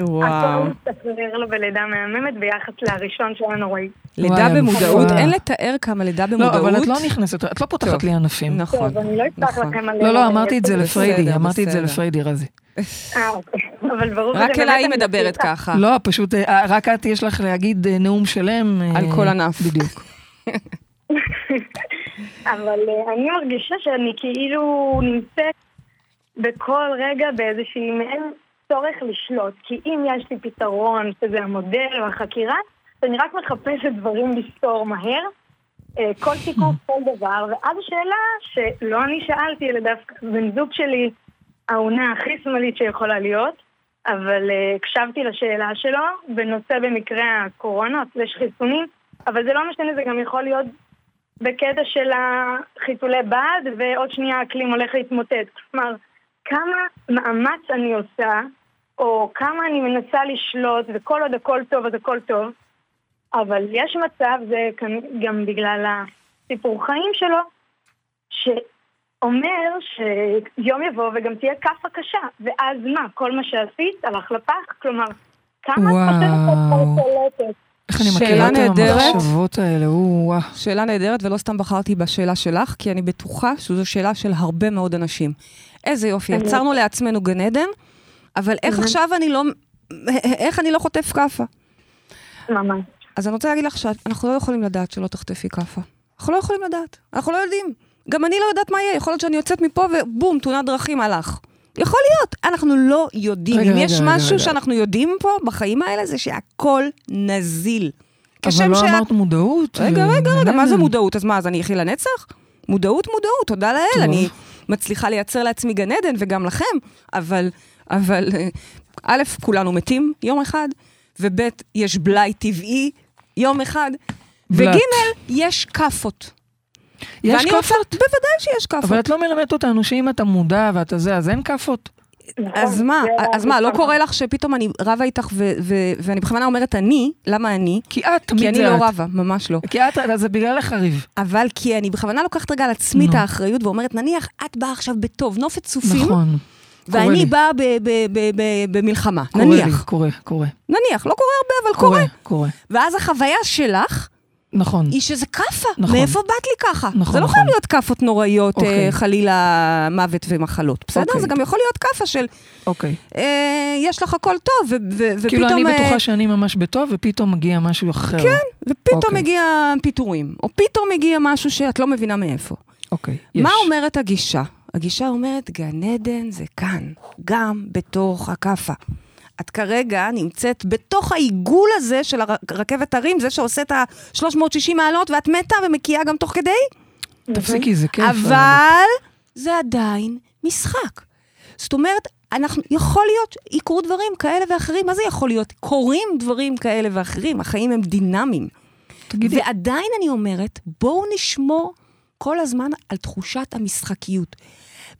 וואו. הכל מסתחרר לו בלידה מהממת ביחס לראשון שהיה נוראי. לידה במודעות. אין לתאר כמה לידה לא, במודעות. אבל את לא נכנסת, את לא פותחת. לי ענפים. נכון, טוב, אני לא אפתח נכון. לכם על... לא, לא, אמרתי את זה לפריידי, אמרתי את זה. לפריידי, רזי. אה, אוקיי. אבל ברור רק אליי היא מדברת. ככה. לא, פשוט, אה, רק את יש לך להגיד אה, נאום שלם. אה, על כל ענף. בדיוק. אבל אני מרגישה שאני כאילו נמצאת בכל רגע באיזושהי מעין צורך לשלוט. כי אם יש לי פתרון, שזה המודל או החקירה, אז אני רק מחפשת דברים לסתור מהר. אה, כל תיקוף, כל דבר, ואז השאלה שלא אני שאלתי, אלא דווקא בן זוג שלי, העונה הכי שמאלית שיכולה להיות, אבל אה, הקשבתי לשאלה שלו בנושא במקרה הקורונה, סלש חיסונים, אבל זה לא משנה, זה גם יכול להיות בקטע של החיתולי בד, ועוד שנייה האקלים הולך להתמוטט. כלומר, כמה מאמץ אני עושה, או כמה אני מנסה לשלוט, וכל עוד הכל טוב אז הכל טוב, אבל יש מצב, זה גם בגלל הסיפור חיים שלו, שאומר שיום יבוא וגם תהיה כאפה קשה, ואז מה, כל מה שעשית הלך לפח? כלומר, כמה את חושבת שאת וואו. איך אני שאלה מכירה את נהדרת. המחשבות האלה, או-אה. שאלה נהדרת, ולא סתם בחרתי בשאלה שלך, כי אני בטוחה שזו שאלה של הרבה מאוד אנשים. איזה יופי, יצרנו לעצמנו גן עדן, אבל איך. עכשיו אני לא... איך אני לא חוטף כאפה? ממש. אז אני רוצה להגיד לך שאנחנו לא יכולים לדעת שלא תחטפי כאפה. אנחנו לא יכולים לדעת, אנחנו לא יודעים. גם אני לא יודעת מה יהיה, יכול להיות שאני יוצאת מפה ובום, תאונת דרכים הלך. יכול להיות, אנחנו לא יודעים. רגע, אם רגע, יש רגע, משהו רגע. שאנחנו יודעים פה בחיים האלה, זה שהכל נזיל. אבל לא שאת- אמרת מודעות. רגע, רגע, רגע, מה זה. מודעות? אז מה, אז אני אחי לנצח? מודעות, מודעות, תודה לאל. אני מצליחה לייצר לעצמי גן עדן וגם לכם, אבל, אבל, אה, א', כולנו מתים יום אחד, וב', יש בלאי טבעי יום אחד. וג', יש כאפות. יש רוצה- כאפות? בוודאי שיש כאפות. אבל את לא מלמדת אותנו שאם אתה מודע ואתה זה, אז אין כאפות. אז נכון, מה, אז מה, לא קורה לך שפתאום אני רבה איתך, ואני בכוונה אומרת אני, למה אני? כי את תמיד כי אני לא. רבה, ממש לא. כי את, אז זה בגלל החריב. אבל כי אני בכוונה לוקחת רגע על עצמי. את האחריות ואומרת, נניח את באה עכשיו בטוב, נופת צופים, נכון. לי. ואני באה במלחמה, קורה לי, נניח. קורה, קורה. נניח, לא קורה הרבה, אבל קורה. קורה, קורה. ואז החוויה שלך נכון. היא שזה כאפה. נכון. מאיפה באת לי ככה? נכון, זה לא נכון. חייב להיות כאפות נוראיות, אוקיי. אה, חלילה מוות ומחלות. בסדר? אוקיי. זה גם יכול להיות כאפה של, אוקיי. אה, יש לך הכל טוב, ו- ו- ופתאום... כאילו, אני אה, בטוחה שאני ממש בטוב, ופתאום מגיע משהו אחר. כן. ופתאום אוקיי. מגיע פיטורים, או פתאום מגיע משהו שאת לא מבינה מאיפה. אוקיי, יש. מה אומרת הגישה? הגישה אומרת, גן עדן זה כאן, גם בתוך הכאפה. את כרגע נמצאת בתוך העיגול הזה של הרכבת הרים, זה שעושה את ה-360 מעלות, ואת מתה ומקיאה גם תוך כדי, תפסיקי, זה כיף. אבל זה עדיין משחק. זאת אומרת, אנחנו, יכול להיות, יקרו דברים כאלה ואחרים, מה זה יכול להיות? קורים דברים כאלה ואחרים, החיים הם דינמיים. תגידי, ועדיין אני אומרת, בואו נשמור כל הזמן על תחושת המשחקיות.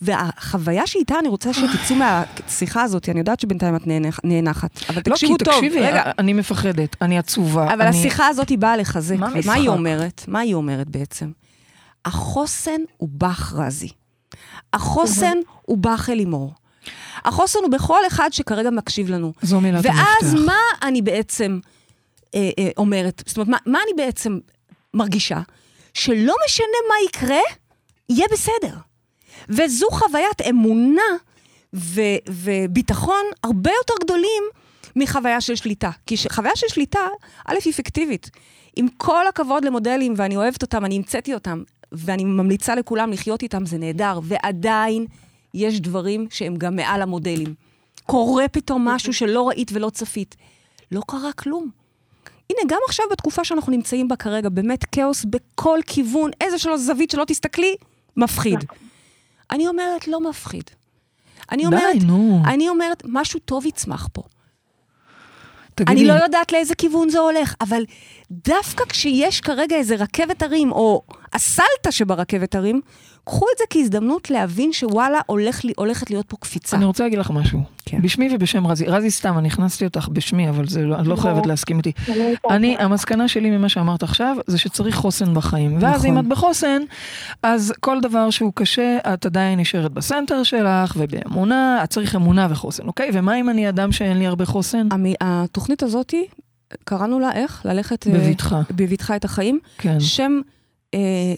והחוויה שאיתה אני רוצה שתצאו מהשיחה הזאת, אני יודעת שבינתיים את נאנח- נאנחת, אבל לא, תקשיבו כי טוב, תקשיבי, רגע, אני מפחדת, אני עצובה. אבל אני- השיחה הזאת היא באה לחזק, מה משחק? היא אומרת? מה היא אומרת בעצם? החוסן הוא בך רזי. החוסן הוא בך אלימור. החוסן הוא בכל אחד שכרגע מקשיב לנו. זו מילת המפתח. ואז מה אני בעצם אה, אה, אומרת? זאת אומרת, מה, מה אני בעצם מרגישה? שלא משנה מה יקרה, יהיה בסדר. וזו חוויית אמונה ו- וביטחון הרבה יותר גדולים מחוויה של שליטה. כי ש- חוויה של שליטה, א', היא פיקטיבית. עם כל הכבוד למודלים, ואני אוהבת אותם, אני המצאתי אותם, ואני ממליצה לכולם לחיות איתם, זה נהדר, ועדיין יש דברים שהם גם מעל המודלים. קורה פתאום משהו שלא ראית ולא צפית. לא קרה כלום. הנה, גם עכשיו בתקופה שאנחנו נמצאים בה כרגע, באמת כאוס בכל כיוון, איזה שלו זווית שלא תסתכלי, מפחיד. אני אומרת, לא מפחיד. אני אומרת, די, נו. אני אומרת, משהו טוב יצמח פה. תגידי, אני לא יודעת לאיזה כיוון זה הולך, אבל דווקא כשיש כרגע איזה רכבת הרים, או הסלטה שברכבת הרים, קחו את זה כהזדמנות להבין שוואלה, הולך לי, הולכת להיות פה קפיצה. אני רוצה להגיד לך משהו. כן. בשמי ובשם רזי. רזי סתם, אני הכנסתי אותך בשמי, אבל זה לא, את לא חייבת להסכים איתי. אני, המסקנה שלי ממה שאמרת עכשיו, זה שצריך חוסן בחיים. ואז נכון. אם את בחוסן, אז כל דבר שהוא קשה, את עדיין נשארת בסנטר שלך, ובאמונה, את צריך אמונה וחוסן, אוקיי? ומה אם אני אדם שאין לי הרבה חוסן? המ- התוכנית הזאתי, קראנו לה איך? ללכת... אה, בבטחה. בבטחה את החיים. כן. שם אה,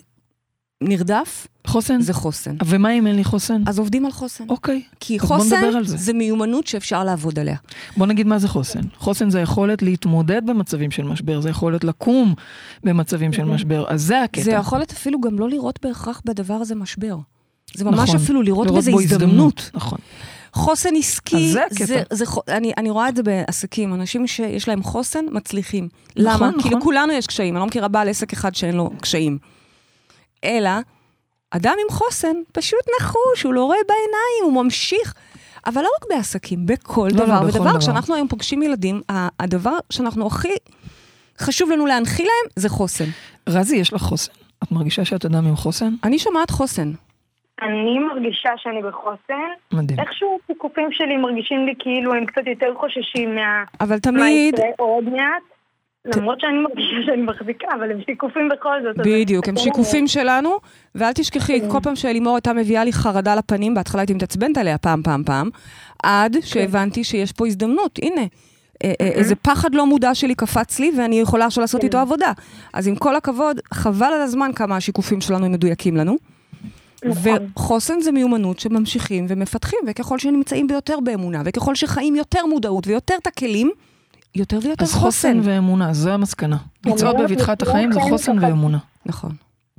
נרדף חוסן? זה חוסן. ומה אם אין לי חוסן? אז עובדים על חוסן. אוקיי. כי חוסן זה. זה מיומנות שאפשר לעבוד עליה. בוא נגיד מה זה חוסן. חוסן זה יכולת להתמודד במצבים של משבר, זה יכולת לקום במצבים של משבר, אז זה הקטע. זה יכולת אפילו גם לא לראות בהכרח בדבר הזה משבר. זה ממש נכון. אפילו לראות, בזה בו הזדמנות. נכון. חוסן עסקי, אז זה הקטע. זה, זה, אני, אני רואה את זה בעסקים, אנשים שיש להם חוסן, מצליחים. נכון, למה? נכון. כי לכולנו יש קשיים, אני לא מכירה בעל עסק אחד שאין לו קשיים. אלא, אדם עם חוסן פשוט נחוש, הוא לא רואה בעיניים, הוא ממשיך. אבל לא רק בעסקים, בכל לא, לא, דבר בכל ודבר. דבר. כשאנחנו היום פוגשים ילדים, הדבר שאנחנו הכי חשוב לנו להנחיל להם זה חוסן. רזי, יש לך חוסן. את מרגישה שאת אדם עם חוסן? אני שומעת חוסן. אני מרגישה שאני בחוסן. מדהים. איכשהו הסיכופים שלי מרגישים לי כאילו הם קצת יותר חוששים מה... אבל מה תמיד, יקרה עוד מעט. למרות שאני מרגישה שאני מחזיקה, אבל הם שיקופים בכל זאת. בדיוק, הם. שיקופים שלנו, ואל תשכחי, כל פעם שאלימור הייתה מביאה לי חרדה לפנים, בהתחלה הייתי מתעצבנת עליה פעם, פעם, פעם, עד שהבנתי שיש פה הזדמנות. הנה, אה, אה, איזה פחד לא מודע שלי קפץ לי, ואני יכולה עכשיו לעשות כן. איתו עבודה. אז עם כל הכבוד, חבל על הזמן כמה השיקופים שלנו מדויקים לנו. נכון. וחוסן זה מיומנות שממשיכים ומפתחים, וככל שנמצאים ביותר באמונה, וככל שחיים יותר מודעות ויותר את הכלים, יותר ויותר אז חוסן. חוסן ואמונה, זו המסקנה. לצעוד בבטחת החיים זה כן חוסן ואמונה. נכון.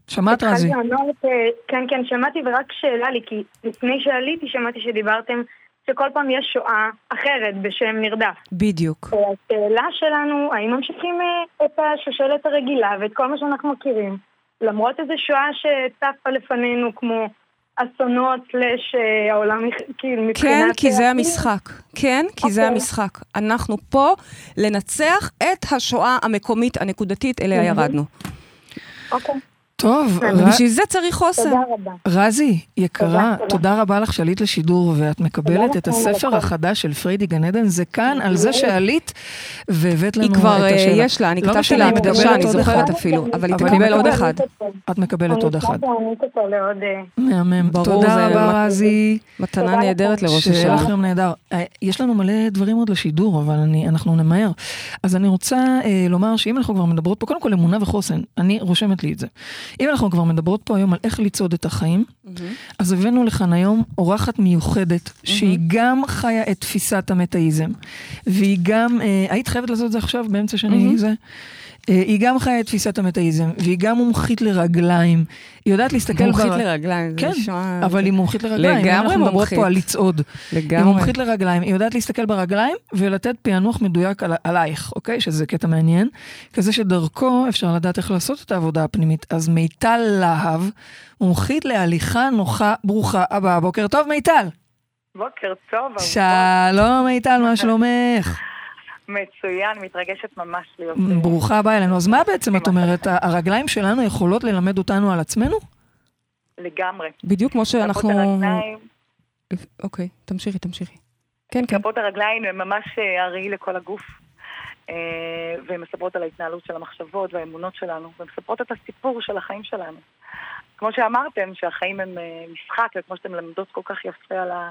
שמעת, רזי? אמרת, כן, כן, שמעתי, ורק שאלה לי, כי לפני שעליתי שמעתי שדיברתם שכל פעם יש שואה אחרת בשם נרדף. בדיוק. השאלה שלנו, האם ממשיכים אה, את השושלת הרגילה ואת כל מה שאנחנו מכירים, למרות איזו שואה שצפה לפנינו כמו אסונות סלאש אה, העולם, כאילו מבחינת... כן, כי זה המשחק. כן, כי זה אוקיי. המשחק. אנחנו פה לנצח את השואה המקומית הנקודתית, אליה. ירדנו. אוקיי, טוב, ר- ובשביל זה צריך חוסן. תודה רבה. רזי, יקרה, תודה. תודה רבה לך שעלית לשידור, ואת מקבלת תודה את לכם הספר הכל. החדש של פריידי גן עדן, זה כאן, על זה שעלית, והבאת לנו היא את כבר, אה, השאלה. יש לה, אני לא כתבתי משנה, לה היא הקדשה, אני זוכרת. אפילו, אבל היא אבל היא תקבל עוד. אחד. את מקבלת עוד אחד. אה, מהמם. ברור, תודה רבה, רזי. מתנה תודה נהדרת לכם. לראש שיהיה השנה. לכם נהדר. אה, יש לנו מלא דברים עוד לשידור, אבל אני, אנחנו נמהר. אז אני רוצה לומר שאם אנחנו כבר מדברות פה, קודם כל אמונה וחוסן, אני רושמת לי את זה. אם אנחנו כבר מדברות פה היום על איך לצעוד את החיים, אז הבאנו לכאן היום אורחת מיוחדת, שהיא גם חיה את תפיסת המטאיזם, והיא גם, אה, היית חייבת לעשות את זה עכשיו באמצע שאני זה? אה, היא גם חיה את תפיסת המטאיזם, והיא גם מומחית לרגליים. היא יודעת להסתכל... מומחית בר- לרגליים, זה כן, נשמע... אבל היא מומחית לרגליים. לגמרי אנחנו מדברות פה מומחית. על לצעוד. היא לגמרי. מומחית לרגליים, היא יודעת להסתכל ברגליים ולתת פענוח מדויק על, עלייך, אוקיי? שזה קטע מעניין. כזה שדרכו אפשר לדעת איך לעשות את העבודה הפנימית. אז מיטל להב, מומחית להליכה נוחה, ברוכה הבאה. בוקר טוב, מיטל. בוקר טוב. שלום, מיטל, מה שלומך? מצוין, מתרגשת ממש להיות... ברוכה הבאה אלינו. אז מה בעצם את אומרת? הרגליים שלנו יכולות ללמד אותנו על עצמנו? לגמרי. בדיוק כמו שאנחנו... אוקיי, תמשיכי, תמשיכי. כן, כן. כפות הרגליים הן ממש אה, הראי לכל הגוף. אה, והן מספרות על ההתנהלות של המחשבות והאמונות שלנו, והן מספרות את הסיפור של החיים שלנו. כמו שאמרתם, שהחיים הם אה, משחק, וכמו שאתם למדות כל כך יפה על, ה...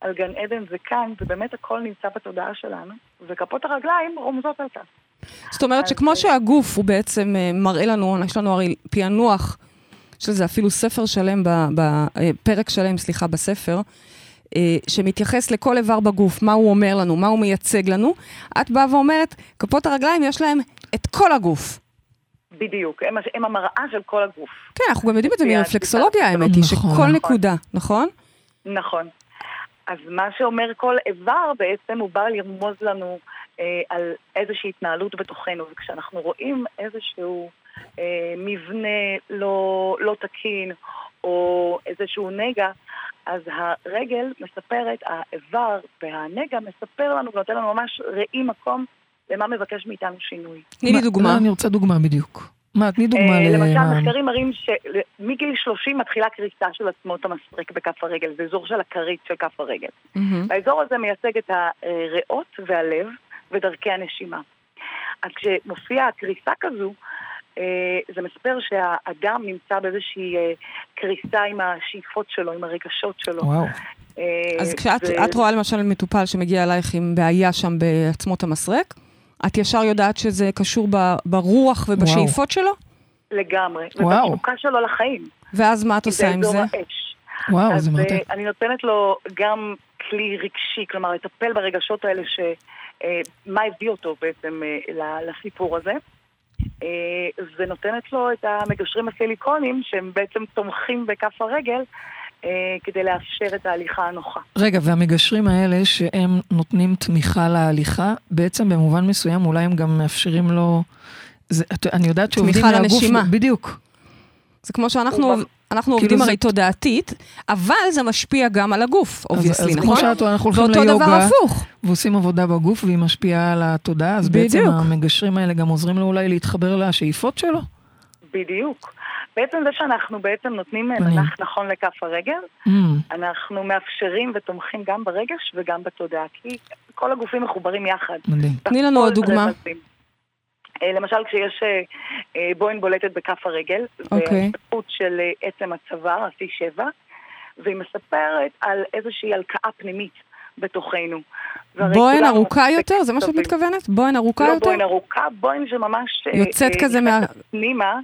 על גן עדן זה כאן, זה באמת הכל נמצא בתודעה שלנו, וכפות הרגליים רומזות על כך. זאת אומרת שכמו אה, שהגוף הוא בעצם אה, מראה לנו, יש לנו הרי פענוח, יש לזה אפילו ספר שלם, ב- ב- אה, פרק שלם, סליחה, בספר, שמתייחס לכל איבר בגוף, מה הוא אומר לנו, מה הוא מייצג לנו. את באה ואומרת, כפות הרגליים יש להם את כל הגוף. בדיוק, הם, הם המראה של כל הגוף. כן, אנחנו גם יודעים את זה מרפלקסולוגיה. האמת היא, נכון. שכל נקודה, נכון? נכון. אז מה שאומר כל איבר בעצם הוא בא לרמוז לנו אה, על איזושהי התנהלות בתוכנו, וכשאנחנו רואים איזשהו אה, מבנה לא, לא תקין או איזשהו נגע, אז הרגל מספרת, האיבר והנגע מספר לנו ונותן לנו ממש ראי מקום למה מבקש מאיתנו שינוי. תני לי מה- דוגמה. אני רוצה דוגמה בדיוק. מה, תני דוגמה אה, ל... למשל, מה- מחקרים מראים שמגיל 30 מתחילה קריסה של עצמות המסרק בכף הרגל, זה אזור של הכרית של כף הרגל. האזור הזה מייצג את הריאות והלב ודרכי הנשימה. אז כשמופיעה קריסה כזו, אה, זה מספר שהאדם נמצא באיזושהי אה, קריסה עם השאיפות שלו, עם הרגשות שלו. וואו. אה, אז כשאת ו- רואה למשל מטופל שמגיע אלייך עם בעיה שם בעצמות המסרק, את ישר יודעת שזה קשור ב- ברוח ובשאיפות שלו? לגמרי. וואו. ובתשוקה שלו לחיים. ואז מה את עושה עם זה? האש. וואו, אז זה אה, מרתק. אני נותנת לו גם כלי רגשי, כלומר לטפל ברגשות האלה, ש... אה, מה הביא אותו בעצם אה, ל- לסיפור הזה. אה, ונותנת לו את המגשרים הסיליקונים שהם בעצם תומכים בכף הרגל כדי לאפשר את ההליכה הנוחה. רגע, והמגשרים האלה שהם נותנים תמיכה להליכה, בעצם במובן מסוים אולי הם גם מאפשרים לו... זה, אני יודעת שעובדים תמיכה מהגוף... לנשימה. בדיוק. זה כמו שאנחנו אנחנו כאילו עובדים זה- הרי תודעתית, אבל זה משפיע גם על הגוף, אז, obviously, אז נכון? כמו שאת רואה, אנחנו הולכים ואותו דבר ליוגה, הפוך. ועושים עבודה בגוף והיא משפיעה על התודעה, אז בעצם בדיוק. המגשרים האלה גם עוזרים לו אולי להתחבר לשאיפות שלו? בדיוק. בעצם זה שאנחנו בעצם נותנים. מנח נכון לכף הרגל, Mm, אנחנו מאפשרים ותומכים גם ברגש וגם בתודעה, כי כל הגופים מחוברים יחד. מדהים. תני לנו עוד דוגמה. רמזים. אה, למשל כשיש אה, אה, בוין בולטת בכף הרגל, אוקיי. זה ההשתקפות של עצם הצוואר, ה-C7, והיא מספרת על איזושהי הלקאה פנימית. בתוכנו. בוהן כולנו ארוכה יותר? זה מה שאת. מתכוונת? בוהן ארוכה לא יותר? בוהן ארוכה, בוהן שממש... יוצאת אה, כזה מה- פנימה,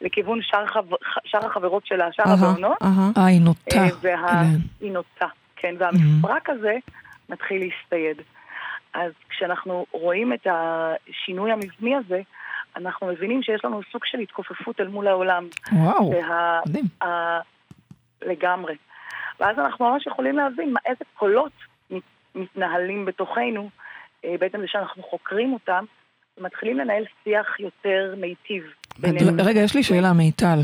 לכיוון שאר החב- שאר החברות שלה, שאר הבעונות. אהה. אה, היא נוטה. אה, אליהן. והיא נוטה, כן, והמפרק הזה מתחיל להסתייד. אז כשאנחנו רואים את השינוי המבני הזה, אנחנו מבינים שיש לנו סוג של התכופפות אל מול העולם. וואו, וה... מדהים. ה... לגמרי. ואז אנחנו ממש יכולים להבין מה, איזה קולות מת- מתנהלים בתוכנו, אה, בעצם זה שאנחנו חוקרים אותם, ומתחילים לנהל שיח יותר מיטיב בינינו. רגע, יש לי שאלה, מיטל.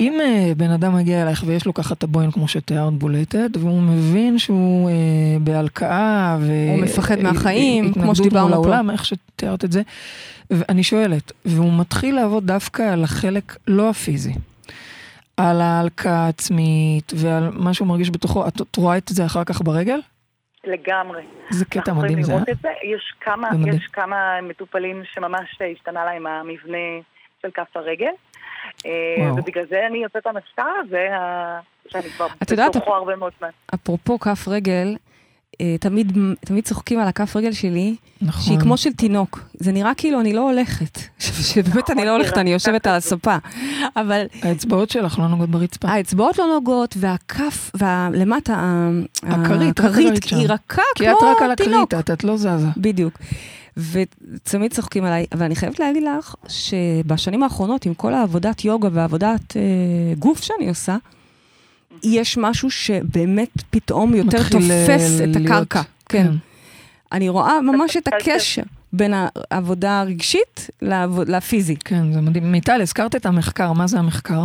אם אה, בן אדם מגיע אלייך ויש לו ככה את הבוין כמו שתיארת בולטת, והוא מבין שהוא אה, בהלקאה ו... הוא מפחד אה, מהחיים, כמו שדיברנו מול פה. העולם, איך שתיארת את זה, ואני שואלת, והוא מתחיל לעבוד דווקא על החלק לא הפיזי, על ההלקאה העצמית ועל מה שהוא מרגיש בתוכו, את, את רואה את זה אחר כך ברגל? לגמרי. זה קטע מדהים זה, אה? יש כמה. יש כמה מטופלים שממש השתנה להם המבנה של כף הרגל. אה, וואו. ובגלל זה אני יוצאת למחקר הזה, ה- שאני כבר את בתוכו הרבה מאוד זמן. אפרופו כף רגל, אה, תמיד, תמיד צוחקים על הכף רגל שלי, נכון. שהיא כמו של תינוק. זה נראה כאילו אני לא הולכת. שבאמת אני לא הולכת, אני יושבת על הספה. אבל האצבעות שלך לא נוגעות ברצפה. האצבעות לא נוגעות, והכף, ולמטה, הכרית, הכרית. היא רכה כי את כמו רק על תינוק. הכרית, את, את לא זזה. בדיוק. ותמיד צוחקים עליי, אבל אני חייבת להגיד לך שבשנים האחרונות, עם כל העבודת יוגה ועבודת אה, גוף שאני עושה, יש משהו שבאמת פתאום יותר מתחיל, תופס אה, את להיות- הקרקע. כן. כן. אני רואה ממש את הקשר בין העבודה הרגשית לעבוד- לפיזי. כן, זה מדהים. מיטל, הזכרת את המחקר, מה זה המחקר?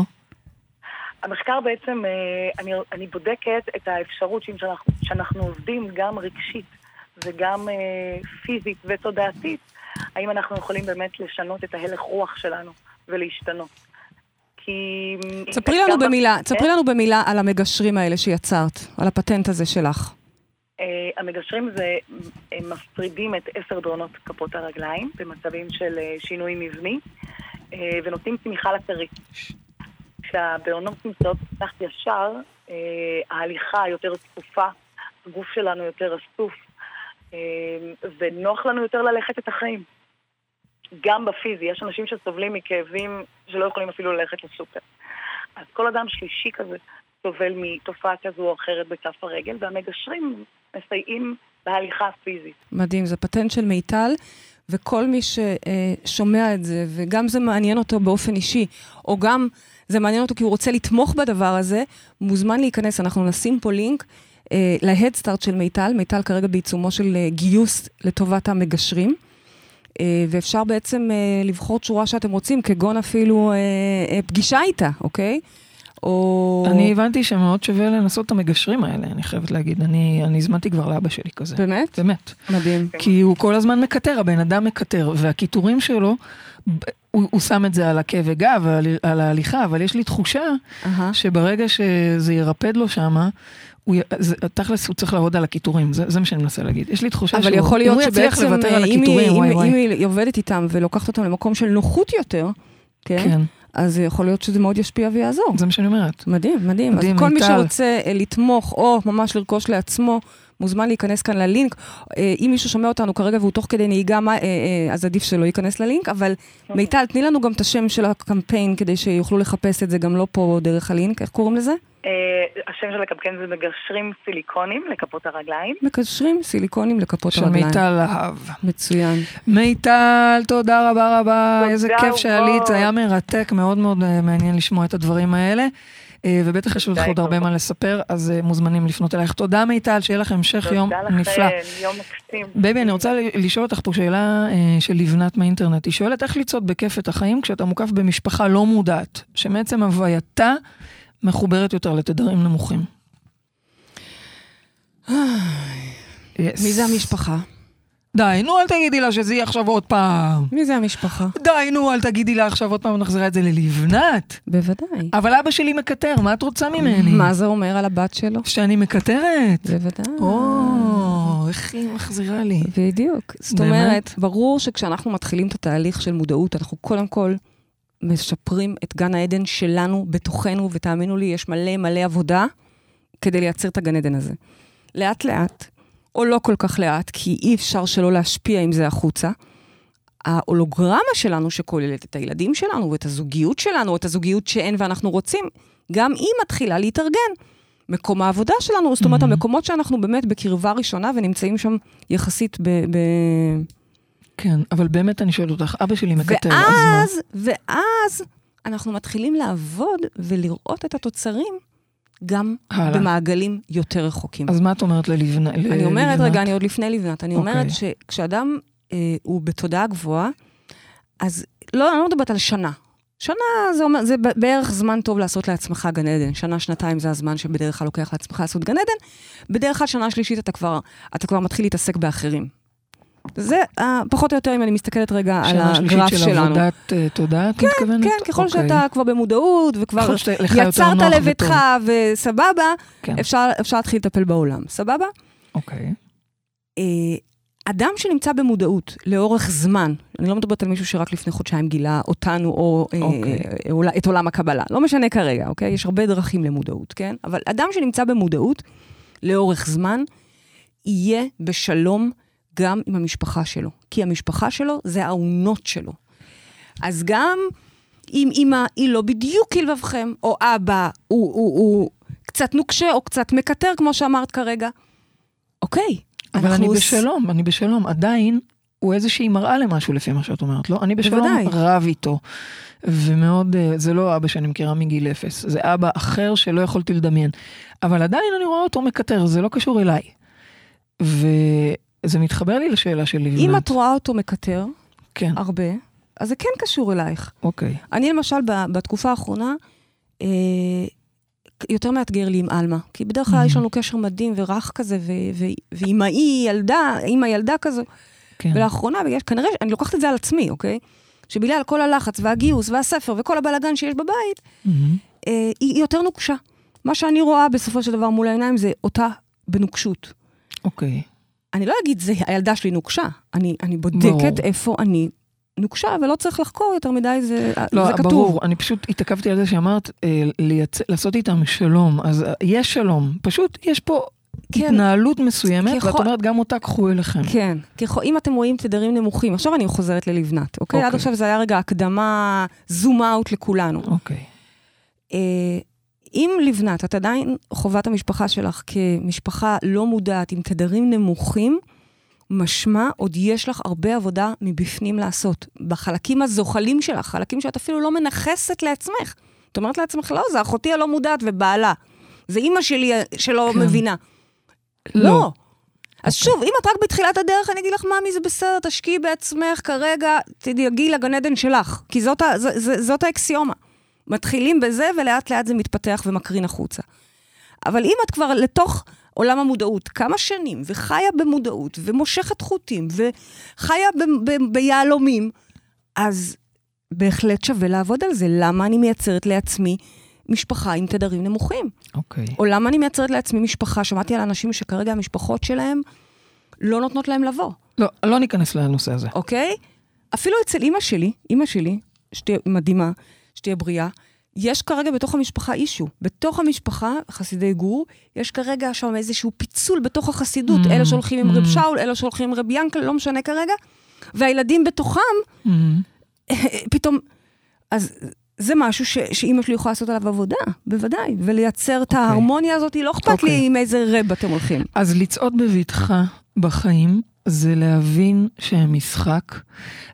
המחקר בעצם, אה, אני, אני בודקת את האפשרות שאם שאנחנו, שאנחנו עובדים גם רגשית וגם אה, פיזית ותודעתית, האם אנחנו יכולים באמת לשנות את ההלך רוח שלנו ולהשתנות. כי... ספרי לנו במילה, כן? ספרי לנו במילה על המגשרים האלה שיצרת, על הפטנט הזה שלך. אה, המגשרים זה, הם מפרידים את עשר דרונות כפות הרגליים במצבים של אה, שינוי מבני אה, ונותנים תמיכה לכרית. כשהבעונות נמצאות תחת ישר, ההליכה יותר צפופה, הגוף שלנו יותר אסוף, ונוח לנו יותר ללכת את החיים. גם בפיזי, יש אנשים שסובלים מכאבים שלא יכולים אפילו ללכת לסופר. אז כל אדם שלישי כזה סובל מתופעה כזו או אחרת בכף הרגל, והמגשרים מסייעים בהליכה הפיזית. מדהים, זה פטנט של מיטל, וכל מי ששומע את זה, וגם זה מעניין אותו באופן אישי, או גם זה מעניין אותו כי הוא רוצה לתמוך בדבר הזה, מוזמן להיכנס, אנחנו נשים פה לינק. אה, להדסטארט של מיטל, מיטל כרגע בעיצומו של אה, גיוס לטובת המגשרים, אה, ואפשר בעצם לבחור שורה שאתם רוצים, כגון אפילו פגישה איתה, אוקיי? או... אני הבנתי שמאוד שווה לנסות את המגשרים האלה, אני חייבת להגיד. אני אני הזמנתי כבר לאבא שלי כזה. באמת? באמת. מדהים. כי הוא כל הזמן מקטר, הבן אדם מקטר, והקיטורים שלו, הוא, הוא שם את זה על עקב וגב, על, על ההליכה, אבל יש לי תחושה אהה. שברגע שזה ירפד לו שמה, הוא, זה, תכלס הוא צריך לעבוד על הקיטורים, זה, זה מה שאני מנסה להגיד. יש לי תחושה שהוא, יכול אם להיות הוא יצליח שבעצם, לוותר על אה, הקיטורים, וואי וואי. אם היא עובדת איתם ולוקחת אותם למקום של נוחות יותר, כן? כן, אז יכול להיות שזה מאוד ישפיע ויעזור. זה מה שאני אומרת. מדהים, מדהים. מדהים, אז כל מי מיטל. שרוצה אה, לתמוך או ממש לרכוש לעצמו, מוזמן להיכנס כאן ללינק. אה, אם מישהו שומע אותנו כרגע והוא תוך כדי נהיגה, מה, אה, אה, אז עדיף שלא ייכנס ללינק, אבל מיטל, תני לנו גם את השם של הקמפיין כדי שיוכלו לחפש את זה גם לא פה דרך הלינק, איך קוראים לזה? השם של הקמפיין זה מגשרים סיליקונים לכפות הרגליים. מגשרים סיליקונים לכפות של הרגליים. מיטל להב. מצוין. מיטל, תודה רבה רבה, תודה איזה כיף שעלית, זה. היה מרתק, מאוד מאוד מעניין לשמוע את הדברים האלה. אה, ובטח יש לך תודה, עוד הרבה. מה לספר, אז אה, מוזמנים לפנות אלייך. תודה מיטל, שיהיה לך המשך יום תודה נפלא. לכם, יום מקסים. baby, אני רוצה לשאול אותך פה שאלה אה, של לבנת מהאינטרנט. היא שואלת איך לצעוד בכיף את החיים כשאתה מוקף במשפחה לא מודעת, שמעצם הווייתה מחוברת יותר לתדרים נמוכים. מי זה המשפחה? די, נו, אל תגידי לה שזה יהיה עכשיו עוד פעם. מי זה המשפחה? די, נו, אל תגידי לה עכשיו עוד פעם, נחזירה את זה ללבנת. בוודאי. אבל אבא שלי מקטר, מה את רוצה ממני? מה זה אומר על הבת שלו? שאני מקטרת? בוודאי. או, איך היא מחזירה לי. בדיוק. זאת? אומרת, ברור שכשאנחנו מתחילים את התהליך של מודעות, אנחנו קודם כל משפרים את גן העדן שלנו בתוכנו, ותאמינו לי, יש מלא מלא עבודה כדי לייצר את הגן עדן הזה. לאט לאט, או לא כל כך לאט, כי אי אפשר שלא להשפיע עם זה החוצה. ההולוגרמה שלנו, שכוללת את הילדים שלנו, ואת הזוגיות שלנו, את הזוגיות שאין ואנחנו רוצים, גם היא מתחילה להתארגן. מקום העבודה שלנו, זאת אומרת, Mhm. המקומות שאנחנו באמת בקרבה ראשונה ונמצאים שם יחסית ב... ב... כן, אבל באמת אני שואלת אותך, אבא שלי מקטר, אז מה? ואז, ואז אנחנו מתחילים לעבוד ולראות את התוצרים גם הלאה. במעגלים יותר רחוקים. אז מה את אומרת ללבנה? אני אומרת, רגע, אני עוד לפני לבנת, אני אוקיי. אומרת שכשאדם אה, הוא בתודעה גבוהה, אז לא, אני לא מדברת על שנה. שנה זה, אומר, זה בערך זמן טוב לעשות לעצמך גן עדן. שנה, שנתיים זה הזמן שבדרך כלל לוקח לעצמך לעשות גן עדן. בדרך כלל שנה שלישית אתה כבר, אתה כבר מתחיל להתעסק באחרים. זה אה, פחות או יותר אם אני מסתכלת רגע על שנה שלישית הגרף של שלנו. עבודת אה, תודעה, את מתכוונת? כן, ככל אוקיי. שאתה כבר במודעות וכבר יצרת לביתך. וסבבה, כן. אפשר, אפשר להתחיל לטפל בעולם, סבבה? אוקיי. אה, אדם שנמצא במודעות לאורך זמן, אני לא מדברת על מישהו שרק לפני חודשיים גילה אותנו או אוקיי. אה, אולי- את עולם הקבלה, לא משנה כרגע, אוקיי? יש הרבה דרכים למודעות, כן? אבל אדם שנמצא במודעות לאורך זמן, יהיה בשלום גם עם המשפחה שלו, כי המשפחה שלו זה האונות שלו. אז גם אם אימא היא לא בדיוק כלבבכם, או אבא הוא, הוא, הוא קצת נוקשה או קצת מקטר, כמו שאמרת כרגע, אוקיי. אבל אני עוש- בשלום, אני בשלום. עדיין, הוא איזושהי מראה למשהו לפי מה שאת אומרת, לא? אני בשלום בוודאי. רב איתו. ומאוד, אה, זה לא אבא שאני מכירה מגיל אפס, זה אבא אחר שלא יכולתי לדמיין. אבל עדיין אני רואה אותו מקטר, זה לא קשור אליי. וזה מתחבר לי לשאלה של לבנת. אם את רואה אותו מקטר כן, הרבה, אז זה כן קשור אלייך. אוקיי. אני למשל, בתקופה האחרונה, אה, יותר מאתגר לי עם עלמה. כי בדרך כלל Mhm. יש לנו קשר מדהים ורך כזה, ו- ו- ואימאי ילדה, אימא ילדה כזו. כן. ולאחרונה, בגלל, כנראה, אני לוקחת את זה על עצמי, אוקיי? שבגלל כל הלחץ והגיוס והספר וכל הבלאגן שיש בבית, מהמם. אה, היא יותר נוקשה. מה שאני רואה בסופו של דבר מול העיניים זה אותה בנוקשות. אוקיי. אני לא אגיד, זה הילדה שלי נוקשה. אני, אני בודקת ברור. איפה אני נוקשה, ולא צריך לחקור יותר מדי, זה, לא, זה כתוב. ברור, אני פשוט התעכבתי על זה שאמרת אה, לייצ... לעשות איתם שלום, אז אה, יש שלום, פשוט יש פה כן. התנהלות מסוימת, ככל- ואת אומרת גם אותה קחו אליכם. כן, ככל, אם אתם רואים תדרים נמוכים, עכשיו אני חוזרת ללבנת, אוקיי? עד אוקיי. עכשיו זה היה רגע הקדמה, זום אאוט לכולנו. אוקיי. אה, אם לבנת, את עדיין חווה את המשפחה שלך כמשפחה לא מודעת, עם תדרים נמוכים, משמע עוד יש לך הרבה עבודה מבפנים לעשות. בחלקים הזוחלים שלך, חלקים שאת אפילו לא מנכסת לעצמך. את אומרת לעצמך, לא, זה אחותי הלא מודעת ובעלה. זה אימא שלי שלא כן. מבינה. לא. לא. אז אוקיי. שוב, אם את רק בתחילת הדרך, אני אגיד לך, ממי, זה בסדר, תשקיעי בעצמך כרגע, תדאגי לגן עדן שלך. כי זאת, ה- ז- ז- זאת האקסיומה. מתחילים בזה, ולאט לאט זה מתפתח ומקרין החוצה. אבל אם את כבר לתוך עולם המודעות כמה שנים, וחיה במודעות, ומושכת חוטים, וחיה ב- ב- ביהלומים, אז בהחלט שווה לעבוד על זה. למה אני מייצרת לעצמי משפחה עם תדרים נמוכים? אוקיי. או למה אני מייצרת לעצמי משפחה? שמעתי על אנשים שכרגע המשפחות שלהם לא נותנות להם לבוא, לא, לא ניכנס לנושא הזה. אוקיי? אפילו אצל אימא שלי, אימא שלי, שתהיה מדהימה, שתהיה בריאה, יש כרגע בתוך המשפחה אישו. בתוך המשפחה, חסידי גור, יש כרגע שם איזשהו פיצול בתוך החסידות. Mm, אלה שהולכים עם רב mm. שאול, אלה שהולכים עם רב ינקל, לא משנה כרגע. והילדים בתוכם, מהמם. פתאום... אז זה משהו ש, שאימא שלי יכולה לעשות עליו עבודה, בוודאי. ולייצר את ההרמוניה הזאת, לא אכפת אוקיי. לי עם איזה רב אתם הולכים. אז לצעוד בבטחה בחיים זה להבין שהם משחק,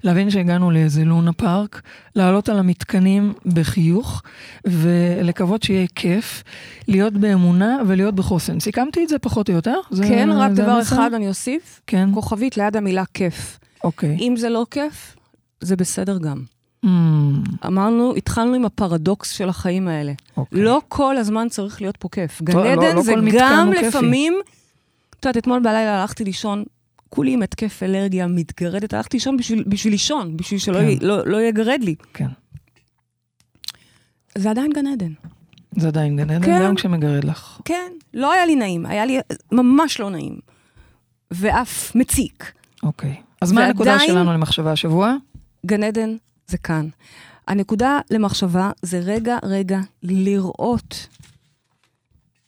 להבין שהגענו לאיזה לונה פארק, לעלות על המתקנים בחיוך ולקוות שיהיה כיף, להיות באמונה ולהיות בחוסן. סיכמתי את זה פחות או יותר? זה, כן, רק זה דבר המסר? אחד אני אוסיף, כן, כוכבית ליד המילה כיף. אוקיי. אם זה לא כיף, זה בסדר גם. Mm, אמרנו, התחלנו עם הפרדוקס של החיים האלה. אוקיי. לא כל הזמן צריך להיות פה כיף. גן לא- עדן לא זה כל מתקן גם. לפעמים... את יודעת, אתמול בלילה הלכתי לישון, כולי עם התקף אלרגיה מתגרדת, הלכתי לישון בשביל, בשביל לישון, בשביל שלא כן. י- לא, לא יגרד לי. כן. זה עדיין גן עדן. זה עדיין גן עדן, כן. גם כשמגרד לך. כן, לא היה לי נעים, היה לי ממש לא נעים. ואף מציק. אוקיי. אז מה הנקודה שלנו למחשבה השבוע? גן עדן זה כאן. הנקודה למחשבה זה רגע, רגע, לראות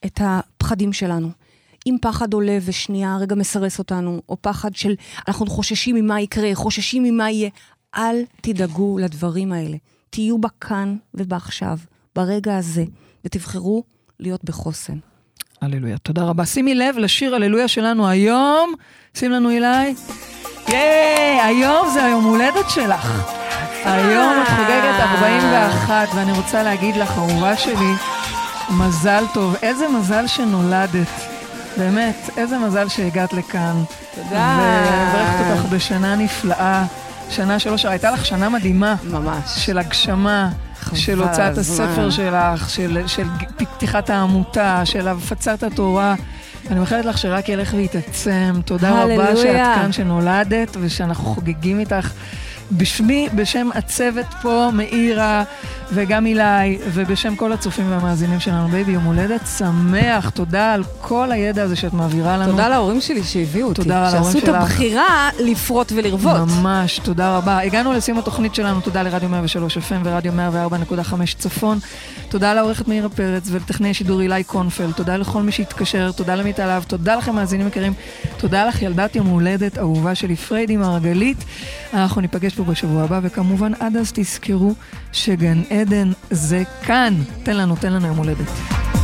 את הפחדים שלנו. אם פחד עולה ושנייה רגע מסרס אותנו, או פחד של אנחנו חוששים ממה יקרה, חוששים ממה יהיה, אל תדאגו לדברים האלה. תהיו בכאן ובעכשיו, ברגע הזה, ותבחרו להיות בחוסן. הללויה. תודה רבה. שימי לב לשיר הללויה שלנו היום. שים לנו אליי. ייי, היום זה היום הולדת שלך. היום את חוגגת 41, ואני רוצה להגיד לך, אהובה שלי, מזל טוב. איזה מזל שנולדת. באמת, איזה מזל שהגעת לכאן. תודה. ומברכת אותך בשנה נפלאה. שנה שלוש, הייתה לך שנה מדהימה. ממש. של הגשמה, של הוצאת הזמן. הספר שלך, של, של פתיחת העמותה, של הפצת התורה. אני מאחלת לך שרק ילך ויתעצם. תודה רבה הללויה. שאת כאן, שנולדת, ושאנחנו חוגגים איתך. בשמי, בשם הצוות פה, מאירה וגם אילי, ובשם כל הצופים והמאזינים שלנו, baby, יום הולדת שמח. תודה על כל הידע הזה שאת מעבירה לנו. תודה להורים שלי שהביאו אותי. תודה שעשו את. הבחירה לפרות ולרבות. ממש, תודה רבה. הגענו לסיום התוכנית שלנו, תודה לרדיו 103 FM ורדיו 104.5 צפון. תודה לעורכת מאירה פרץ ולטכנאי שידור אילי קונפל. תודה לכל מי שהתקשר, תודה למיטל להב, תודה לכם מאזינים יקרים. תודה לך ילדת יום הולדת אהובה שלי, פריידי מרגלית. אנחנו ניפגש פה בשבוע הבא, וכמובן עד אז תזכרו שגן עדן זה כאן. תן לנו, תן לנו יום הולדת.